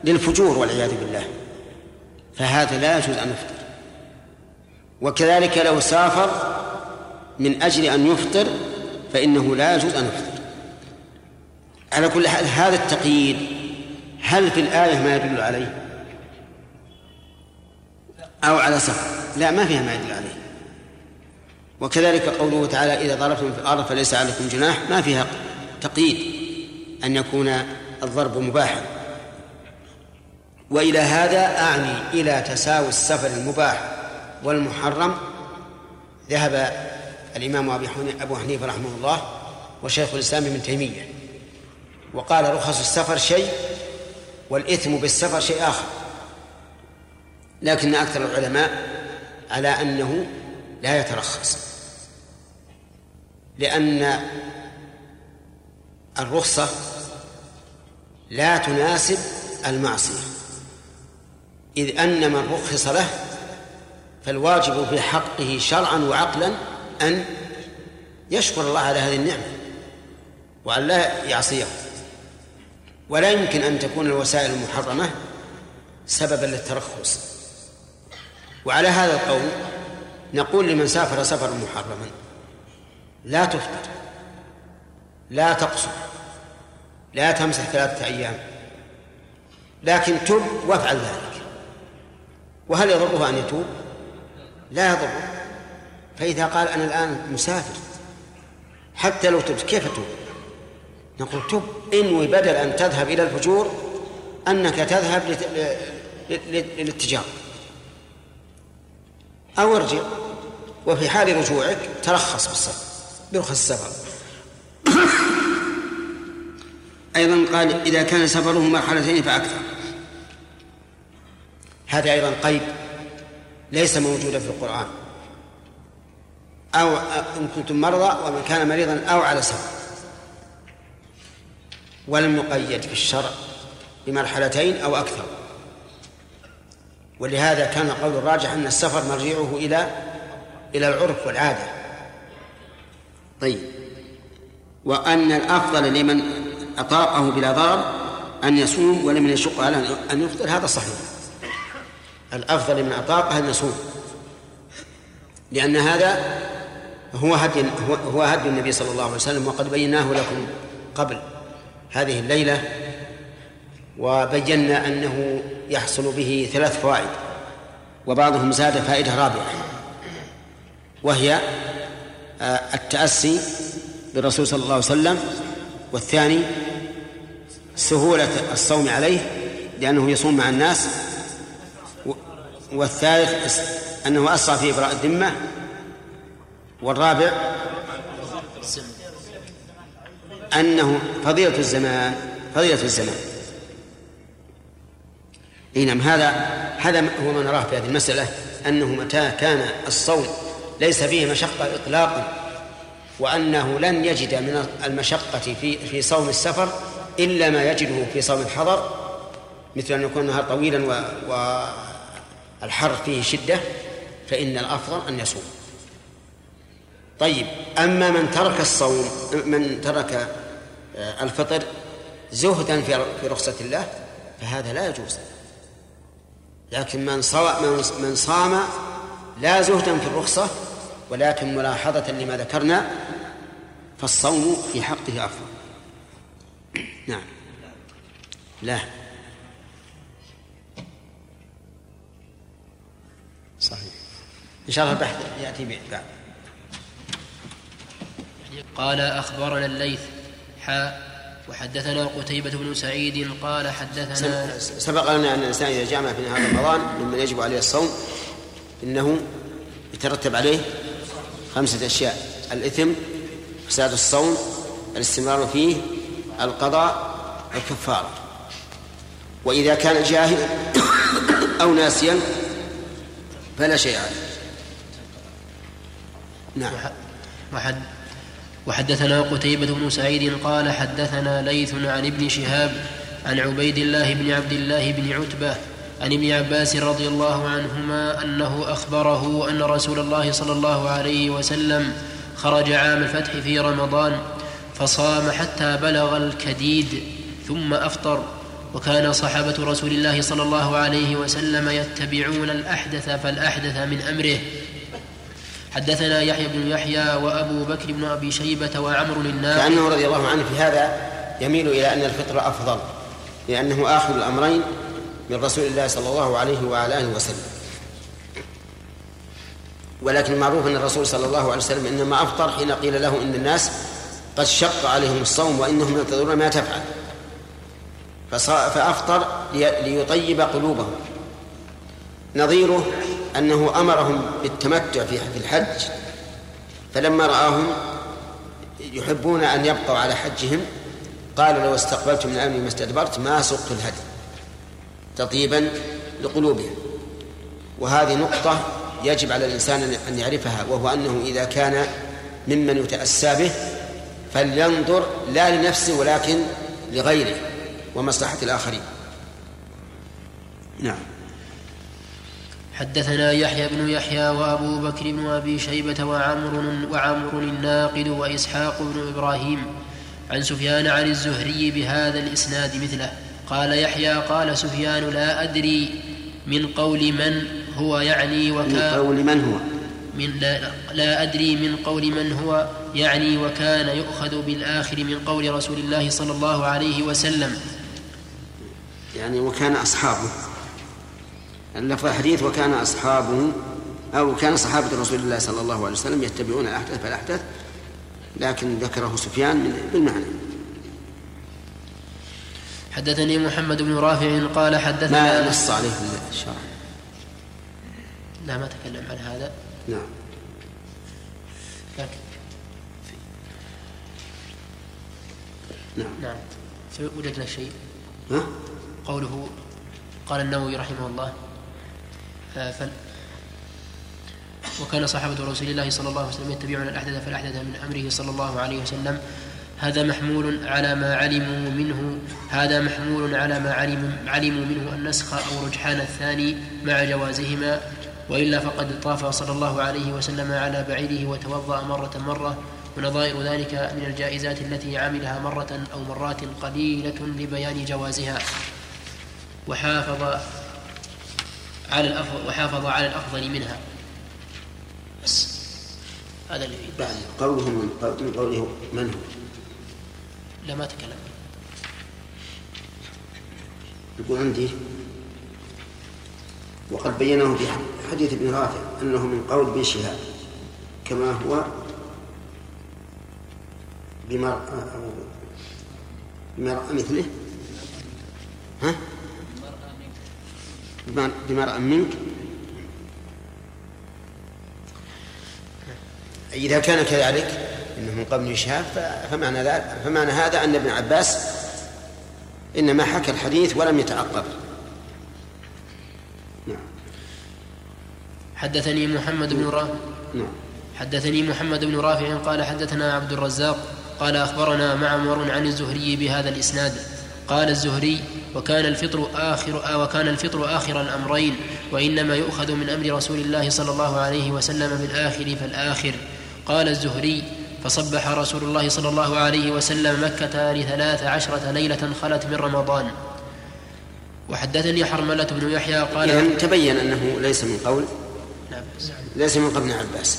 للفجور والعياذ بالله. فهذا لا يجوز أن يفطر. وكذلك لو سافر من أجل أن يفطر فإنه لا يجوز أن يفطر. على كل حال هذا التقييد هل في الآية ما يدل عليه؟ أو على سفر. لا ما فيها ما يدل عليه. وكذلك قوله تعالى إذا ضربتم في الأرض فليس عليكم جناح ما فيها تقييد أن يكون الضرب مباحا. وإلى هذا أعني إلى تساوي السفر المباح والمحرم. ذهب الإمام أبو حنيفة رحمه الله وشيخ الإسلام ابن تيمية وقال رخص السفر شيء والإثم بالسفر شيء آخر. لكن أكثر العلماء على أنه لا يترخص. لأن الرخصة لا تناسب المعصية. إذ أن من رخص له فالواجب في حقه شرعا وعقلا أن يشكر الله على هذه النعمة وأن لا يعصيه. ولا يمكن أن تكون الوسائل المحرمة سببا للترخص. وعلى هذا القول نقول لمن سافر سفرا محرما لا تفطر لا تقصر لا تمسح ثلاثة أيام لكن تب وافعل ذلك وهل يضره أن يتوب؟ لا يضره فإذا قال أنا الآن مسافر حتى لو تبت كيف تب؟ نقول تب انوي بدل أن تذهب إلى الفجور أنك تذهب للاتجار أو ارجع. وفي حال رجوعك ترخص بالسفر برخص السفر. أيضا قال إذا كان سفره مرحلتين فأكثر. هذا أيضا قيد ليس موجودا في القرآن. أو إن كنتم مرضى ومن كان مريضا أو على سفر. ولم يقيد في الشرع بمرحلتين أو أكثر. ولهذا كان القول الراجح أن السفر مرجعه إلى إلى العرف والعادة. طيب. وأن الأفضل لمن أطاقه بلا ضرر أن يصوم ولمن يشق على أن يفطر هذا صحيح. الأفضل لمن أطاقه أن يصوم. لأن هذا هو هدي هو هدي النبي صلى الله عليه وسلم وقد بيناه لكم قبل هذه الليلة وبينا أنه يحصل به ثلاث فوائد وبعضهم زاد فائدة رابعة وهي آه، التأسي بالرسول صلى الله عليه وسلم والثاني سهولة الصوم عليه لأنه يصوم مع الناس والثالث أنه أسرع في إبراء الذمة والرابع أنه فضيلة الزمان فضيلة الزمان. إي نعم هذا هذا هو ما نراه في هذه المسألة أنه متى كان الصوم ليس فيه مشقة إطلاقا وأنه لن يجد من المشقة في في صوم السفر إلا ما يجده في صوم الحضر مثل أن يكون النهار طويلا والحر فيه شدة فإن الأفضل أن يصوم. طيب أما من ترك الصوم من ترك آه، الفطر زهدا في رخصة الله فهذا لا يجوز. لكن من صام من صام لا زهدا في الرخصة ولكن ملاحظة لما ذكرنا فالصوم في حقه أفضل. نعم. لا. صحيح. إن شاء الله البحث يأتي بعد. قال أخبرنا الليث حاء وحدثنا قتيبة بن سعيد قال حدثنا سبق لنا أن الإنسان إذا جامع في نهار رمضان ممن يجب عليه الصوم إنه يترتب عليه خمسة أشياء الإثم فساد الصوم الاستمرار فيه القضاء الكفارة وإذا كان جاهلا أو ناسيا فلا شيء عليه. نعم. وحد وحدثنا قتيبة بن سعيد قال حدثنا ليث عن ابن شهاب عن عبيد الله بن عبد الله بن عتبة عن ابن عباس رضي الله عنهما أنه أخبره أن رسول الله صلى الله عليه وسلم خرج عام الفتح في رمضان فصام حتى بلغ الكديد ثم أفطر وكان صحابة رسول الله صلى الله عليه وسلم يتبعون الأحدث فالأحدث من أمره حدثنا يحيى بن يحيى وأبو بكر بن أبي شيبة وعمر الناقد كأنه رضي الله عنه في هذا يميل إلى أن الفطر أفضل لأنه آخر الأمرين من رسول الله صلى الله عليه وعلى آله وسلم. ولكن المعروف أن الرسول صلى الله عليه وسلم إنما أفطر حين قيل له إن الناس قد شق عليهم الصوم وإنهم ينتظرون ما تفعل. فأفطر لي- ليطيب قلوبهم. نظيره أنه أمرهم بالتمتع في الحج فلما رآهم يحبون أن يبقوا على حجهم قال لو استقبلت من أمري ما استدبرت ما سقت الهدي تطيبا لقلوبهم. وهذه نقطة يجب على الإنسان أن يعرفها وهو أنه إذا كان ممن يتأسى به فلينظر لا لنفسه ولكن لغيره ومصلحة الآخرين. نعم. حدثنا يحيى بن يحيى وأبو بكر بن ابي شيبة وعمر وعمر الناقد وإسحاق بن إبراهيم عن سفيان عن الزهري بهذا الإسناد مثله. قال يحيى قال سفيان لا أدري من قول من هو يعني من وكان قول من هو؟ من لا, لا أدري من قول من هو يعني وكان يؤخذ بالآخر من قول رسول الله صلى الله عليه وسلم. يعني وكان أصحابه. اللفظ الحديث وكان أصحابه أو كان صحابة رسول الله صلى الله عليه وسلم يتبعون الأحدث فالأحدث لكن ذكره سفيان بالمعنى. حدثني محمد بن رافع قال ما حدثنا نص عليه الشرع لا ما تكلم عن هذا. نعم. لكن نعم. نعم. وجدنا شيء. ها؟ قوله قال النووي رحمه الله وكان صحابة رسول الله صلى الله عليه وسلم يتبعون الأحدث فالأحدث من أمره صلى الله عليه وسلم هذا محمول على ما علموا منه هذا محمول على ما علموا علموا منه النسخ أو رجحان الثاني مع جوازهما وإلا فقد طاف صلى الله عليه وسلم على بعيره وتوضأ مرة مرة ونظائر ذلك من الجائزات التي عملها مرة أو مرات قليلة لبيان جوازها. وحافظ على الأفضل وحافظ على الأفضل منها. بس هذا اللي بعد قوله من قول- من قوله من هو؟ لا ما تكلم. يقول عندي وقد بينه في حديث ابن رافع أنه من قول ابن شهاب كما هو بمرأة مثله. ها؟ بمر- بمرأة منك. إذا كان كذلك إنه من قبل شهاب فمعنى ذلك فمعنى هذا أن ابن عباس إنما حكى الحديث ولم يتعقب. نعم. حدثني محمد بن رافع نعم. حدثني محمد بن رافع قال حدثنا عبد الرزاق قال أخبرنا معمر عن الزهري بهذا الإسناد. قال الزهري وكان الفطر آخر آه وكان الفطر آخر الأمرين وإنما يؤخذ من أمر رسول الله صلى الله عليه وسلم بالآخر فالآخر. قال الزهري فصبح رسول الله صلى الله عليه وسلم مكة لثلاث عشرة ليلة خلت من رمضان. وحدثني حرملة بن يحيى قال إذا تبين أنه ليس من قول ليس من ابن عباس.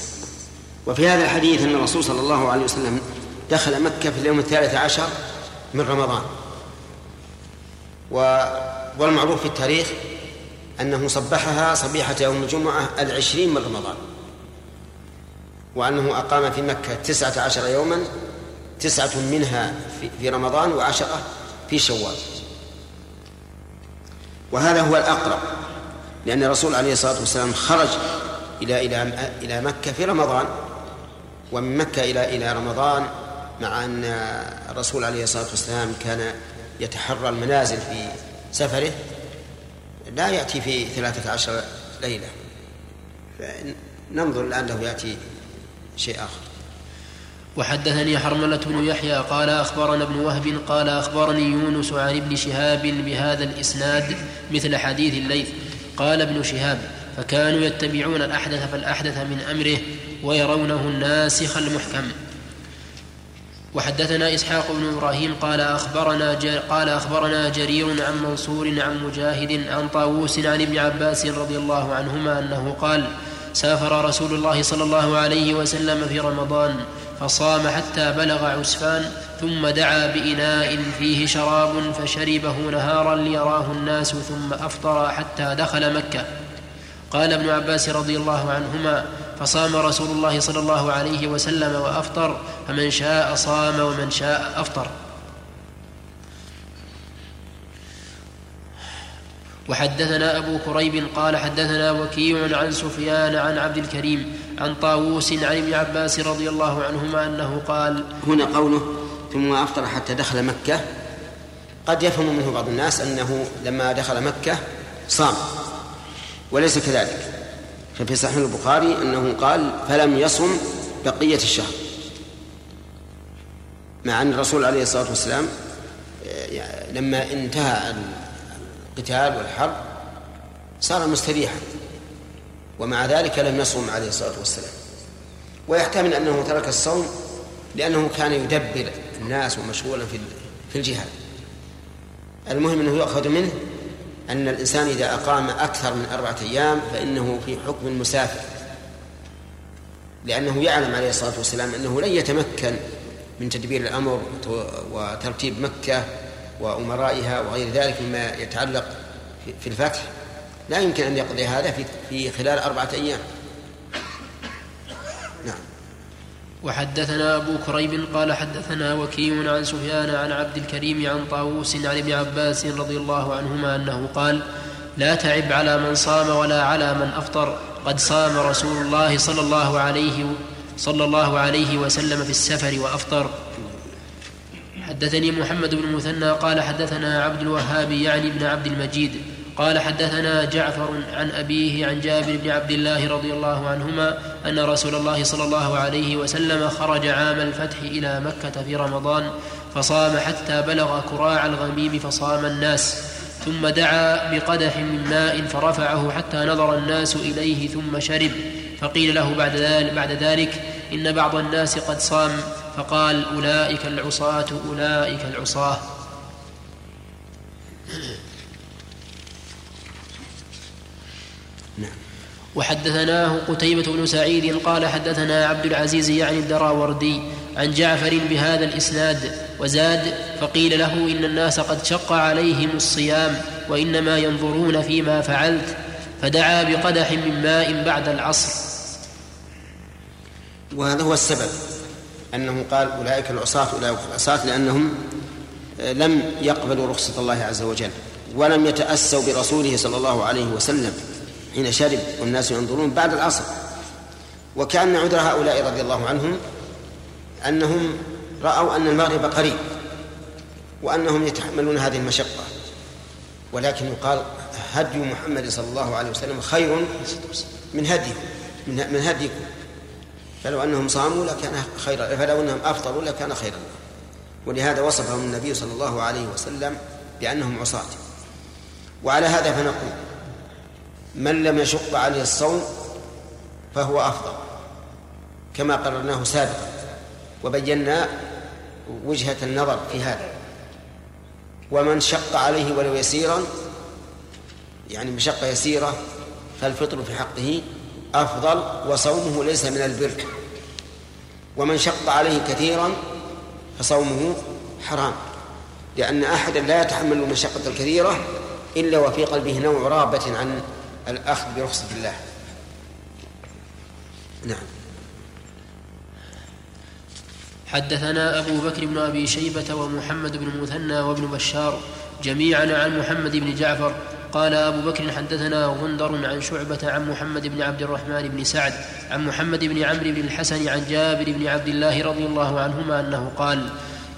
وفي هذا الحديث أن الرسول صلى الله عليه وسلم دخل مكة في اليوم الثالث عشر من رمضان. والمعروف في التاريخ أنه صبحها صبيحة يوم الجمعة العشرين من رمضان وأنه أقام في مكة تسعة عشر يوما تسعة منها في, رمضان وعشرة في شوال. وهذا هو الأقرب لأن الرسول عليه الصلاة والسلام خرج إلى إلى إلى مكة في رمضان ومن مكة إلى إلى رمضان مع أن الرسول عليه الصلاة والسلام كان يتحرى المنازل في سفره لا يأتي في ثلاثة عشر ليلة. ننظر الآن له يأتي شيء آخر. وحدثني حرملة بن يحيى قال أخبرنا ابن وهب قال أخبرني يونس عن ابن شهاب بهذا الإسناد مثل حديث الليث. قال ابن شهاب فكانوا يتبعون الأحدث فالأحدث من أمره ويرونه الناسخ المحكم. وحدثنا إسحاق بن إبراهيم قال أخبرنا قال أخبرنا جرير عن منصور عن مجاهد عن طاووس عن ابن عباس رضي الله عنهما أنه قال سافر رسول الله صلى الله عليه وسلم في رمضان فصام حتى بلغ عسفان ثم دعا بإناء فيه شراب فشربه نهارا ليراه الناس ثم أفطر حتى دخل مكة. قال ابن عباس رضي الله عنهما فصام رسول الله صلى الله عليه وسلم وأفطر فمن شاء صام ومن شاء أفطر. وحدثنا أبو كريب قال حدثنا وكيع عن سفيان عن عبد الكريم عن طاووس عن ابن عباس رضي الله عنهما أنه قال هنا قوله ثم أفطر حتى دخل مكة. قد يفهم منه بعض الناس أنه لما دخل مكة صام وليس كذلك. ففي صحيح البخاري أنه قال فلم يصم بقية الشهر. مع أن الرسول عليه الصلاة والسلام آه، لما انتهى القتال والحرب صار مستريحا ومع ذلك لم يصوم عليه الصلاة والسلام. ويحتمل أنه ترك الصوم لأنه كان يدبر الناس ومشغولا في الجهاد. المهم أنه يؤخذ منه أن الإنسان إذا أقام أكثر من أربعة أيام فإنه في حكم المسافر لأنه يعلم عليه الصلاة والسلام أنه لن يتمكن من تدبير الأمر وترتيب مكة وأمرائها وغير ذلك مما يتعلق في الفتح. لا يمكن أن يقضي هذا في خلال أربعة أيام نعم وحدثنا أبو كريب قال حدثنا وكيع عن سفيان عن عبد الكريم عن طاووس عن ابن عباس رضي الله عنهما أنه قال لا تعب على من صام ولا على من أفطر. قد صام رسول الله صلى الله عليه صلى الله عليه وسلم في السفر وأفطر. حدثني محمد بن مثنى قال حدثنا عبد الوهاب يعني ابن عبد المجيد. قال حدثنا جعفر عن أبيه عن جابر بن عبد الله رضي الله عنهما أن رسول الله صلى الله عليه وسلم خرج عام الفتح إلى مكة في رمضان فصام حتى بلغ كراع الغميم فصام الناس ثم دعا بقدح من ماء فرفعه حتى نظر الناس إليه ثم شرب فقيل له بعد ذلك, بعد ذلك إن بعض الناس قد صام فقال أولئك العصاة أولئك العصاة. وحدثناه قتيبة بن سعيد قال حدثنا عبد العزيز يعني الدراوردي عن جعفر بهذا الإسناد وزاد فقيل له إن الناس قد شق عليهم الصيام وإنما ينظرون فيما فعلت فدعا بقدح من ماء بعد العصر. وهذا هو السبب أنه قال أولئك العصاة أولئك العصاة لأنهم لم يقبلوا رخصة الله عز وجل ولم يتأسوا برسوله صلى الله عليه وسلم. حين شرب والناس ينظرون بعد العصر. وكأن عذر هؤلاء رضي الله عنهم أنهم رأوا أن المغرب قريب وأنهم يتحملون هذه المشقة. ولكن يقال هدي محمد صلى الله عليه وسلم خير من هدي من هديكم. فلو أنهم صاموا لكان خيرا فلو أنهم أفطروا لكان خيرا ولهذا وصفهم النبي صلى الله عليه وسلم بأنهم عصاة. وعلى هذا فنقول من لم يشق عليه الصوم فهو أفضل كما قررناه سابقا وبينا وجهة النظر في هذا. ومن شق عليه ولو يسيرا يعني مشقة يسيرة فالفطر في حقه أفضل وصومه ليس من البر. ومن شق عليه كثيرا فصومه حرام لأن أحدا لا يتحمل المشقة الكثيرة إلا وفي قلبه نوع رابة عن الأخذ برخصة الله نعم. حدثنا أبو بكر بن أبي شيبة ومحمد بن مثنى وابن بشار جميعا عن محمد بن جعفر. قال أبو بكر حدثنا غندر عن شعبة عن محمد بن عبد الرحمن بن سعد عن محمد بن عمرو بن الحسن عن جابر بن عبد الله رضي الله عنهما أنه قال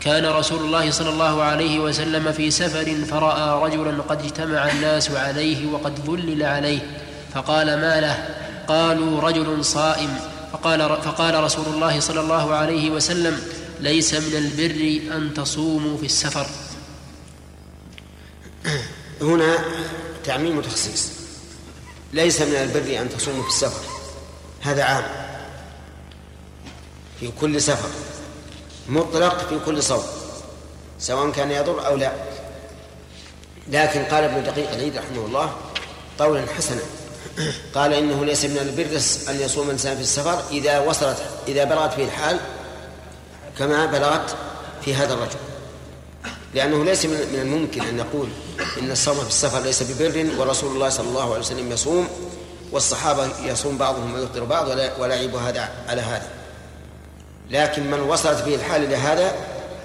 كان رسول الله صلى الله عليه وسلم في سفر فرأى رجلا قد اجتمع الناس عليه وقد ظلل عليه فقال ما له؟ قالوا رجل صائم. فقال, فقال رسول الله صلى الله عليه وسلم ليس من البر أن تصوموا في السفر. هنا تعميم وتخصيص. ليس من البر أن تصوموا في السفر. هذا عام. في كل سفر. مطلق في كل صوم سواء كان يضر أو لا. لكن قال ابن دقيق العيد رحمه الله قولا حسنا قال إنه ليس من البر أن يصوم الإنسان في السفر إذا وصلت إذا بلغت به الحال كما بلغت في هذا الرجل. لأنه ليس من الممكن أن نقول إن الصوم في السفر ليس ببر ورسول الله صلى الله عليه وسلم يصوم والصحابة يصوم بعضهم ويفطر بعض ولا يعيب هذا على هذا. لكن من وصلت به الحال إلى هذا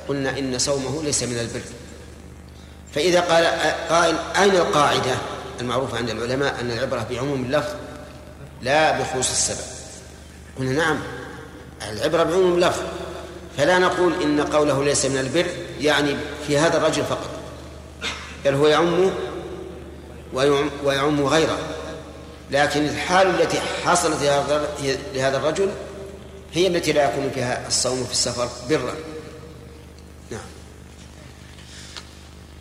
قلنا إن صومه ليس من البر. فإذا قال قائل أين القاعدة؟ المعروف عند العلماء أن العبرة بعموم اللفظ لا بخصوص السبب. قلنا نعم العبرة بعموم اللفظ. فلا نقول إن قوله ليس من البر يعني في هذا الرجل فقط. بل هو يعم ويعم, ويعم غيره. لكن الحال التي حصلت لهذا الرجل هي التي لا يكون فيها الصوم في السفر برا نعم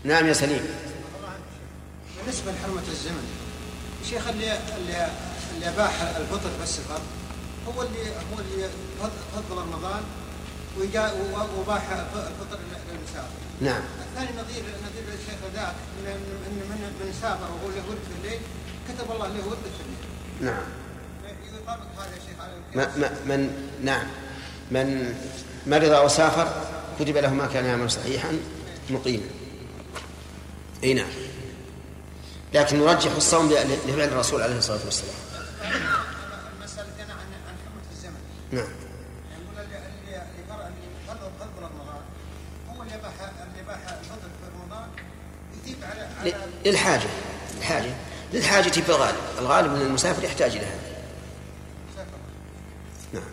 نعم يا سليم بالنسبة لحرمة الزمن الشيخ اللي اللي اللي أباح الفطر في السفر هو اللي هو اللي فضل رمضان وأباح الفطر للمسافر. نعم. الثاني نظير نظير الشيخ ذاك إن من من سافر وهو له في الليل كتب الله له في الليل. نعم. يطابق هذا شيخ ما من نعم من مرض أو سافر كتب له ما كان يعمل صحيحا مقيما. أي نعم. لكن نرجح الصوم لفعل الرسول عليه الصلاة والسلام. نعم. للحاجة الحاجة للحاجة في الغالب الغالب من المسافر يحتاج إلى هذا نعم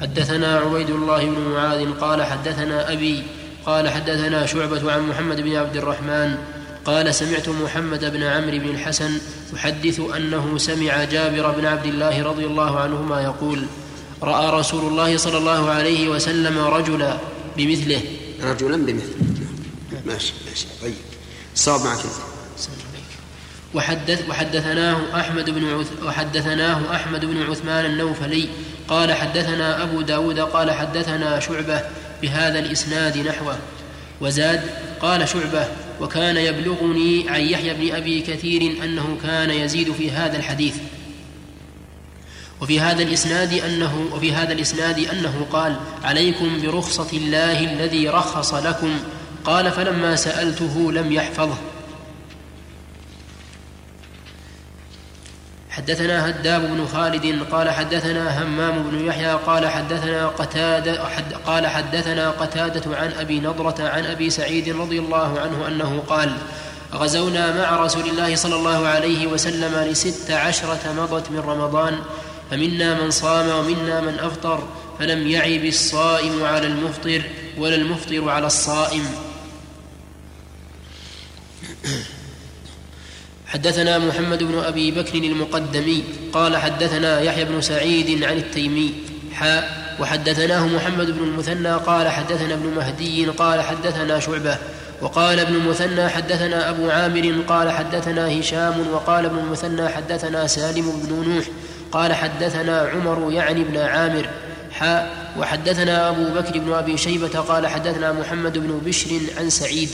حدثنا عبيد الله بن معاذ قال حدثنا أبي قال حدثنا شعبة عن محمد بن عبد الرحمن قال سمعت محمد بن عمرو بن الحسن يحدث أنه سمع جابر بن عبد الله رضي الله عنهما يقول رأى رسول الله صلى الله عليه وسلم رجلا بمثله. رجلا بمثله. ماشي ماشي طيب. صاب معك وحدث وحدثناه أحمد بن وحدثناه أحمد بن عثمان النوفلي قال حدثنا أبو داود قال حدثنا شعبة بهذا الإسناد نحوه. وزاد قال شعبة وكان يبلغني عن يحيى بن أبي كثير أنه كان يزيد في هذا الحديث وفي هذا الإسناد انه وفي هذا الإسناد أنه قال عليكم برخصة الله الذي رخص لكم قال فلما سألته لم يحفظه حدثنا هداب بن خالد قال حدثنا همام بن يحيى قال حدثنا قتادة حد قال حدثنا قتادة عن أبي نضرة عن أبي سعيد رضي الله عنه أنه قال غزونا مع رسول الله صلى الله عليه وسلم لست عشرة مضت من رمضان فمنا من صام ومنا من أفطر فلم يعب الصائم على المفطر ولا المفطر على الصائم. حدثنا محمد بن أبي بكر المقدمي قال حدثنا يحيى بن سعيد عن التيمي حاء وحدثناه محمد بن المثنى قال حدثنا ابن مهدي قال حدثنا شعبة وقال ابن المثنى حدثنا أبو عامر قال حدثنا هشام وقال ابن المثنى حدثنا سالم بن نوح قال حدثنا عمر يعني ابن عامر حاء وحدثنا أبو بكر بن أبي شيبة قال حدثنا محمد بن بشر عن سعيد.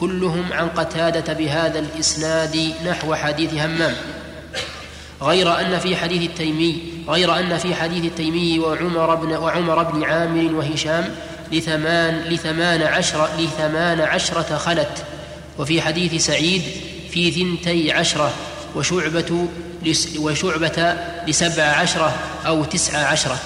كلهم عن قتادة بهذا الإسناد نحو حديث همام. غير أن في حديث التيمي غير أن في حديث التيمي وعمر بن وعمر بن عامر وهشام لثمان لثمان عشر لثمان عشرة خلت. وفي حديث سعيد في ثنتي عشرة وشعبة وشعبة لسبع عشرة أو تسع عشرة.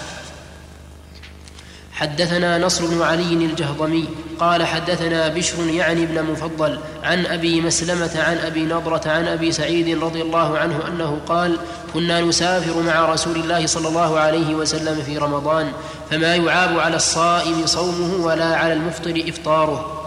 حدثنا نصر بن علي الجهضمي قال حدثنا بشر يعني ابن مفضل عن أبي مسلمة عن أبي نضرة عن أبي سعيد رضي الله عنه أنه قال كنا نسافر مع رسول الله صلى الله عليه وسلم في رمضان فما يعاب على الصائم صومه ولا على المفطر إفطاره.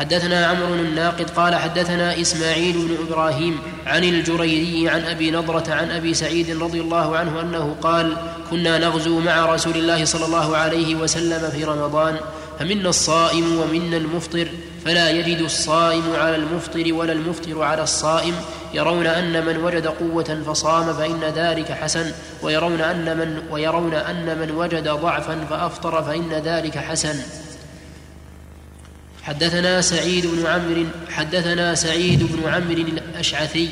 حدثنا عمرو الناقد قال حدثنا إسماعيل بن إبراهيم عن الجريري عن أبي نضرة عن أبي سعيد رضي الله عنه أنه قال كنا نغزو مع رسول الله صلى الله عليه وسلم في رمضان فمنا الصائم ومنا المفطر فلا يجد الصائم على المفطر ولا المفطر على الصائم يرون أن من وجد قوة فصام فإن ذلك حسن ويرون أن من ويرون أن من وجد ضعفا فأفطر فإن ذلك حسن. حدثنا سعيد بن عمرو حدثنا سعيد بن عمرو الأشعثي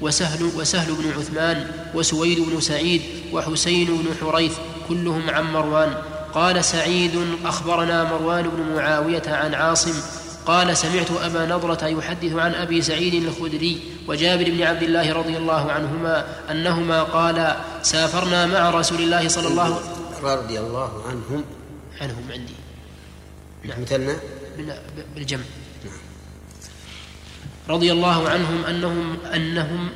وسهل وسهل بن عثمان وسويد بن سعيد وحسين بن حريث كلهم عن مروان. قال سعيد أخبرنا مروان بن معاوية عن عاصم. قال سمعت أبا نضرة يحدث عن أبي سعيد الخدري وجابر بن عبد الله رضي الله عنهما أنهما قالا سافرنا مع رسول الله صلى الله عليه وسلم رضي الله عنهم. عنهم عندي. نعم. مثلنا؟ بالجمع. رضي الله عنهم أنهم أنهم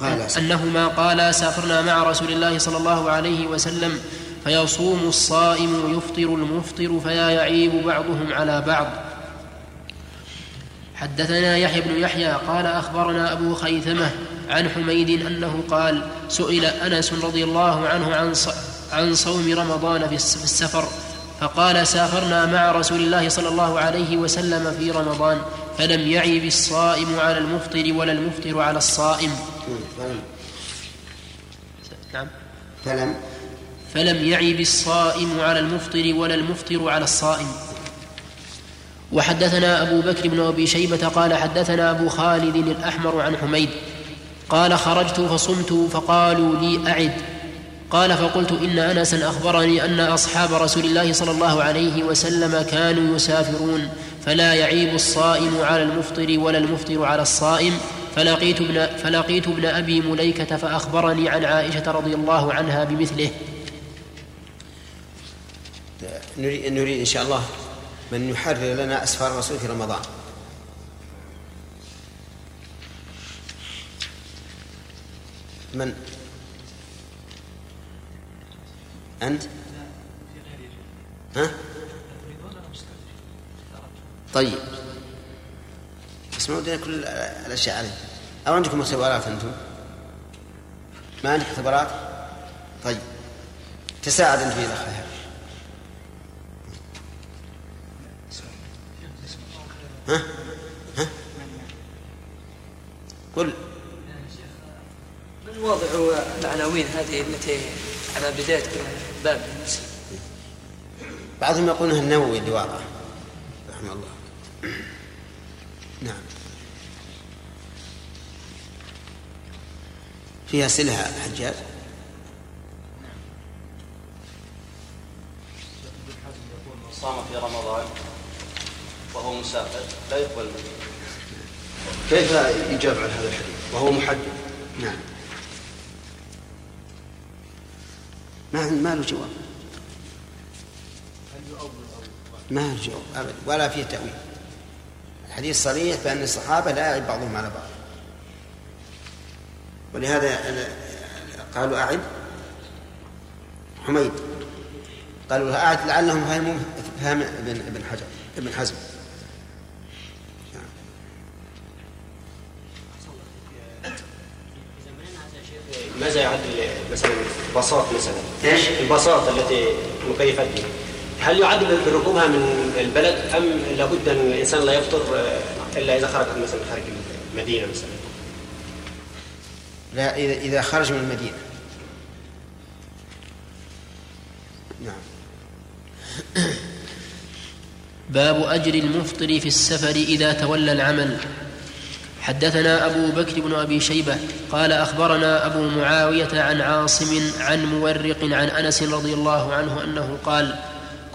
قال أنهما قالا سافرنا مع رسول الله صلى الله عليه وسلم فيصوم الصائم ويفطر المفطر فلا يعيب بعضهم على بعض. حدثنا يحيى بن يحيى قال أخبرنا أبو خيثمة عن حميد أنه قال سئل أنس رضي الله عنه عن عن صوم رمضان في السفر. فقال سافرنا مع رسول الله صلى الله عليه وسلم في رمضان فلم يعب الصائم على المفطر ولا المفطر على الصائم. فلم. نعم. فلم. فلم يعب الصائم على المفطر ولا المفطر على الصائم. وحدثنا أبو بكر بن أبي شيبة قال حدثنا أبو خالد الأحمر عن حميد قال خرجت فصمت فقالوا لي أعد. قال فقلت إن أنسا أخبرني أن أصحاب رسول الله صلى الله عليه وسلم كانوا يسافرون فلا يعيب الصائم على المفطر ولا المفطر على الصائم. فلقيت ابن, فلقيت ابن أبي مليكة فأخبرني عن عائشة رضي الله عنها بمثله. نريد, نريد إن شاء الله من يحرر لنا أسفار الرسول في رمضان. من؟ أنت؟ ها؟ طيب. بس ما ودنا كل الأشياء عليه أو عندكم اختبارات أنتم؟ ما عندك اختبارات؟ طيب. تساعد أنت في الأخ ها؟ ها؟ قل. من واضع العناوين هذه التي على بداية باب بعضهم يقولون النووي اللي واضع رحمه الله. نعم. فيها سلها حجاج؟ صام في رمضان وهو مسافر لا يقبل منه. كيف يجاب عن هذا الحديث؟ وهو محدد نعم. ما ما له جواب. ما له جواب. أبدا. ولا فيه تأويل. الحديث صريح بأن الصحابة لا يعب بعضهم على بعض. ولهذا قالوا أعد حميد. قالوا أعد لعلهم فهم ابن حجر ابن حزم. ماذا يعد مثلا البساط مثلا؟ إيش؟ البساط التي مكيفات بها هل يعد بركوبها من البلد أم لابد أن الإنسان لا يفطر إلا إذا خرج مثلا خارج المدينة مثلا؟ لا إذا إذا خرج من المدينة. نعم. باب أجر المفطر في السفر إذا تولى العمل. حدثنا أبو بكر بن أبي شيبة قال أخبرنا أبو معاوية عن عاصم عن مورق عن أنس رضي الله عنه أنه قال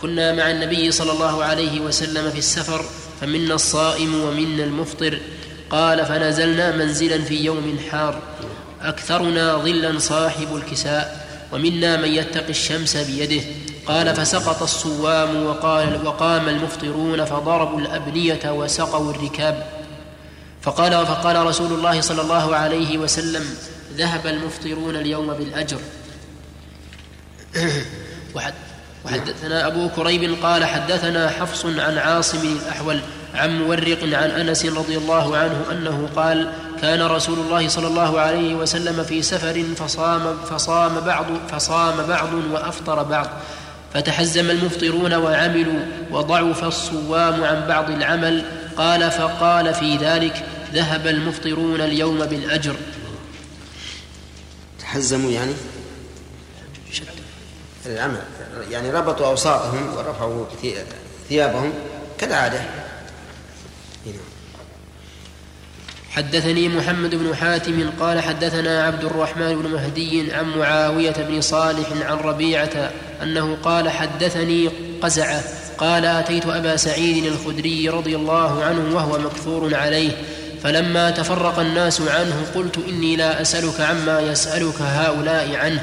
كنا مع النبي صلى الله عليه وسلم في السفر فمنا الصائم ومنا المفطر. قال فنزلنا منزلا في يوم حار. أكثرنا ظلا صاحب الكساء ومنا من يتقي الشمس بيده. قال فسقط الصوام وقال وقام المفطرون فضربوا الأبنية وسقوا الركاب. فقال فقال رسول الله صلى الله عليه وسلم ذهب المفطرون اليوم بالأجر. وحد وحدثنا أبو كريب قال حدثنا حفص عن عاصم الأحول عن مورق عن أنس رضي الله عنه أنه قال كان رسول الله صلى الله عليه وسلم في سفر فصام فصام بعض فصام بعض وأفطر بعض. فتحزم المفطرون وعملوا وضعف الصوام عن بعض العمل. قال فقال في ذلك ذهب المفطرون اليوم بالأجر. تحزموا يعني؟ العمل. يعني ربطوا أوساطهم ورفعوا ثيابهم كالعادة. حدثني محمد بن حاتم قال حدثنا عبد الرحمن بن مهدي عن معاوية بن صالح عن ربيعة أنه قال حدثني قزعة قال أتيت أبا سعيد الخدري رضي الله عنه وهو مكثور عليه فلما تفرق الناس عنه قلت إني لا أسألك عما يسألك هؤلاء عنه.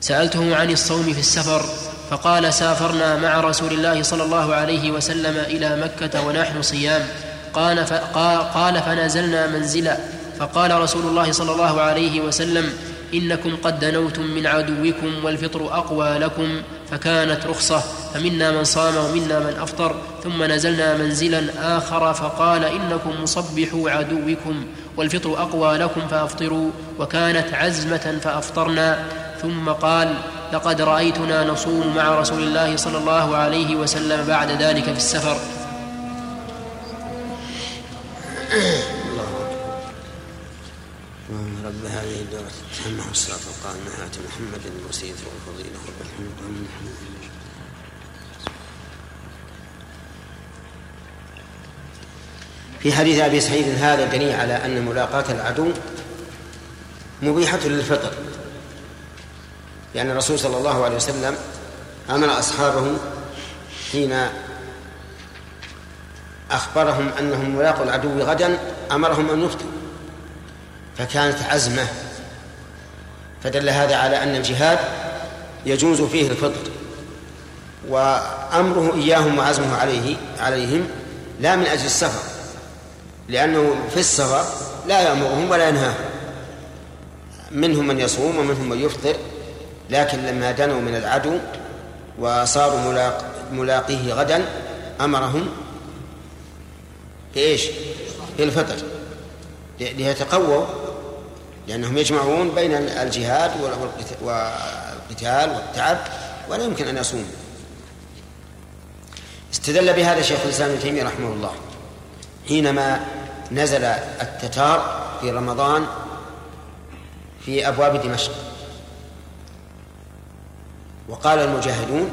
سألته عن الصوم في السفر فقال سافرنا مع رسول الله صلى الله عليه وسلم إلى مكة ونحن صيام. قال, قال فنزلنا منزلا. فقال رسول الله صلى الله عليه وسلم إنكم قد دنوتم من عدوكم والفطر أقوى لكم. فكانت رخصة فمنا من صام ومنا من أفطر ثم نزلنا منزلا آخر فقال إنكم مصبحوا عدوكم والفطر أقوى لكم فأفطروا وكانت عزمة فأفطرنا. ثم قال لقد رأيتنا نصوم مع رسول الله صلى الله عليه وسلم بعد ذلك في السفر. رب هذه الدورة التامة والصلاة والقائمة آت محمد الوسيلة والفضيلة والحمد في حديث أبي سعيد هذا دليل على أن ملاقاة العدو مبيحة للفطر لأن الرسول صلى الله عليه وسلم أمر أصحابه حين أخبرهم أنهم ملاقوا العدو غدا أمرهم أن يفطروا. فكانت عزمة فدل هذا على أن الجهاد يجوز فيه الفطر وأمره إياهم وعزمه عليه عليهم لا من أجل السفر لأنه في السفر لا يأمرهم ولا ينهاهم منهم من يصوم ومنهم من يفطر لكن لما دنوا من العدو وصاروا ملاق ملاقيه غدا أمرهم بإيش؟ بالفطر ليتقووا لأنهم يجمعون بين الجهاد والقتال والتعب ولا يمكن أن يصوموا. استدل بهذا شيخ الإسلام ابن تيمية رحمه الله حينما نزل التتار في رمضان في أبواب دمشق. وقال المجاهدون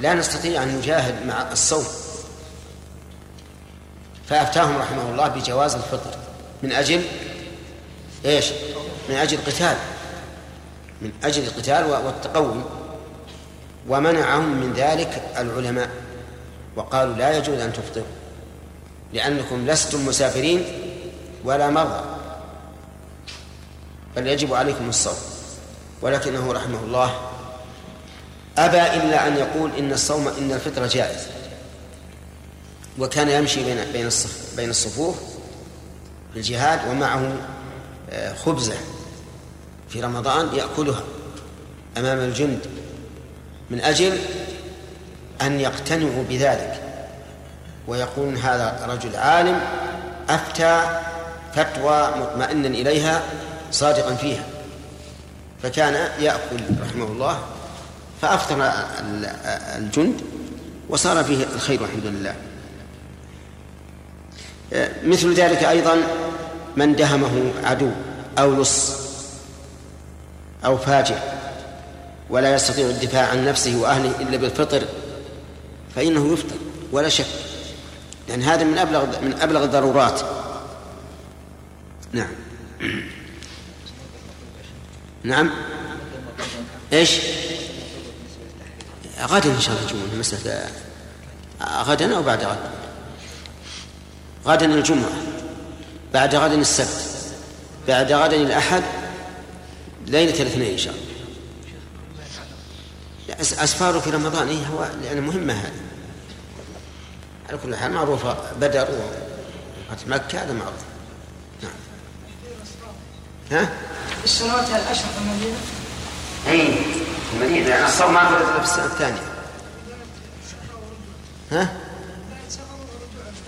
لا نستطيع أن نجاهد مع الصوم. فأفتاهم رحمه الله بجواز الفطر من أجل إيش؟ من أجل القتال. من أجل القتال والتقوي ومنعهم من ذلك العلماء. وقالوا لا يجوز أن تفطروا لأنكم لستم مسافرين ولا مرضى. بل يجب عليكم الصوم. ولكنه رحمه الله أبى إلا أن يقول إن الصوم إن الفطر جائز. وكان يمشي بين بين بين الصفوف في الجهاد ومعه خبزة في رمضان يأكلها أمام الجند. من أجل أن يقتنعوا بذلك. ويقول هذا رجل عالم أفتى فتوى مطمئنا إليها صادقا فيها. فكان يأكل رحمه الله فأفطر الجند وصار فيه الخير والحمد لله. مثل ذلك أيضا من دهمه عدو أو لص أو فاجر ولا يستطيع الدفاع عن نفسه وأهله إلا بالفطر فإنه يفطر ولا شك. لأن هذا من أبلغ من أبلغ الضرورات. نعم. نعم. إيش؟ غدا إن شاء الله الجمعة مساله غدا أو بعد غد؟ غدا الجمعة. بعد غد السبت بعد غد الأحد ليلة الاثنين إن شاء الله. أسفاره في رمضان إيه هو؟ لأن مهمة هذه. على كل حال معروفه بدر وفتح مكة هذا معروف. نعم. ها؟ السنوات الأشهر في المدينة. اي المدينة. لأن الصوم ما فرض في السنة الثانية ها؟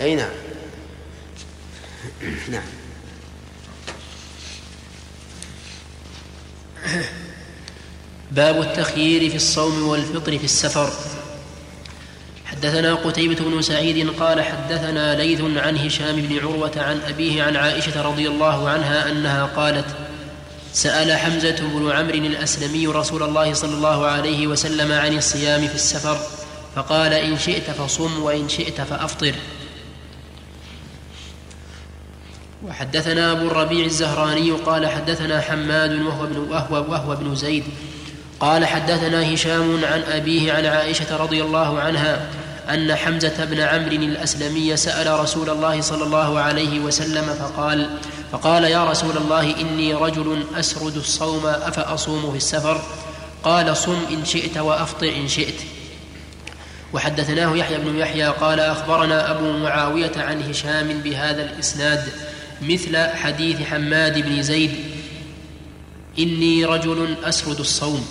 اي نعم. نعم. باب التخيير في الصوم والفطر في السفر. حدثنا قتيبة بن سعيد قال حدثنا ليث عن هشام بن عروة عن أبيه عن عائشة رضي الله عنها أنها قالت سأل حمزة بن عمرو الأسلمي رسول الله صلى الله عليه وسلم عن الصيام في السفر فقال إن شئت فصم وإن شئت فأفطر. وحدثنا أبو الربيع الزهراني قال حدثنا حماد وهو ابن وهو, وهو ابن زيد قال حدثنا هشام عن أبيه عن عائشة رضي الله عنها أن حمزة بن عمرو الأسلمي سأل رسول الله صلى الله عليه وسلم فقال فقال يا رسول الله إني رجل أسرد الصوم أفأصوم في السفر؟ قال صم إن شئت وأفطر إن شئت. وحدثناه يحيى بن يحيى قال أخبرنا أبو معاوية عن هشام بهذا الإسناد. مثل حديث حماد بن زيد إني رجل أسرد الصوم.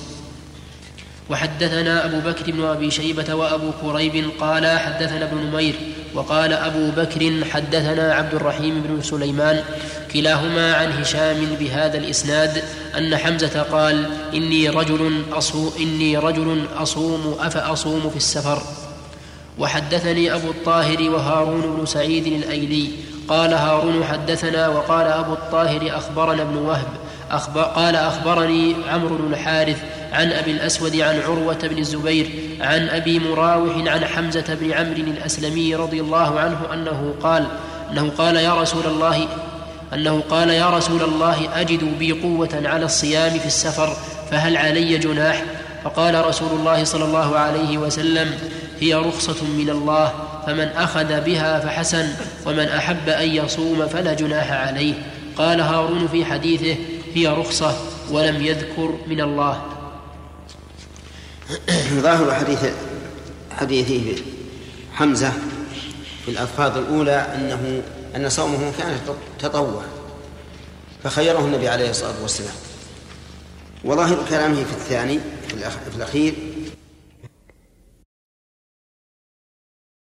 وحدثنا أبو بكر بن أبي شيبة وأبو كريب قال حدثنا ابن نمير وقال أبو بكر حدثنا عبد الرحيم بن سليمان كلاهما عن هشام بهذا الإسناد أن حمزة قال إني رجل اصوم إني رجل أصوم أفأصوم في السفر. وحدثني أبو الطاهر وهارون بن سعيد الأيلي قال هارون حدثنا وقال أبو الطاهر أخبرنا ابن وهب أخبر قال أخبرني عمرو بن الحارث عن أبي الأسود عن عروة بن الزبير عن أبي مراوح عن حمزة بن عمرو الأسلمي رضي الله عنه أنه قال أنه قال يا رسول الله أنه قال يا رسول الله أجد بي قوة على الصيام في السفر فهل علي جناح؟ فقال رسول الله صلى الله عليه وسلم هي رخصة من الله. فمن أخذ بها فحسن ومن أحب أن يصوم فلا جناح عليه. قال هارون في حديثه هي رخصة ولم يذكر من الله. ظاهر حديث حديث حمزة في الألفاظ الأولى أنه أن صومه كان تطوع فخيره النبي عليه الصلاة والسلام. وظاهر كلامه في الثاني في الأخير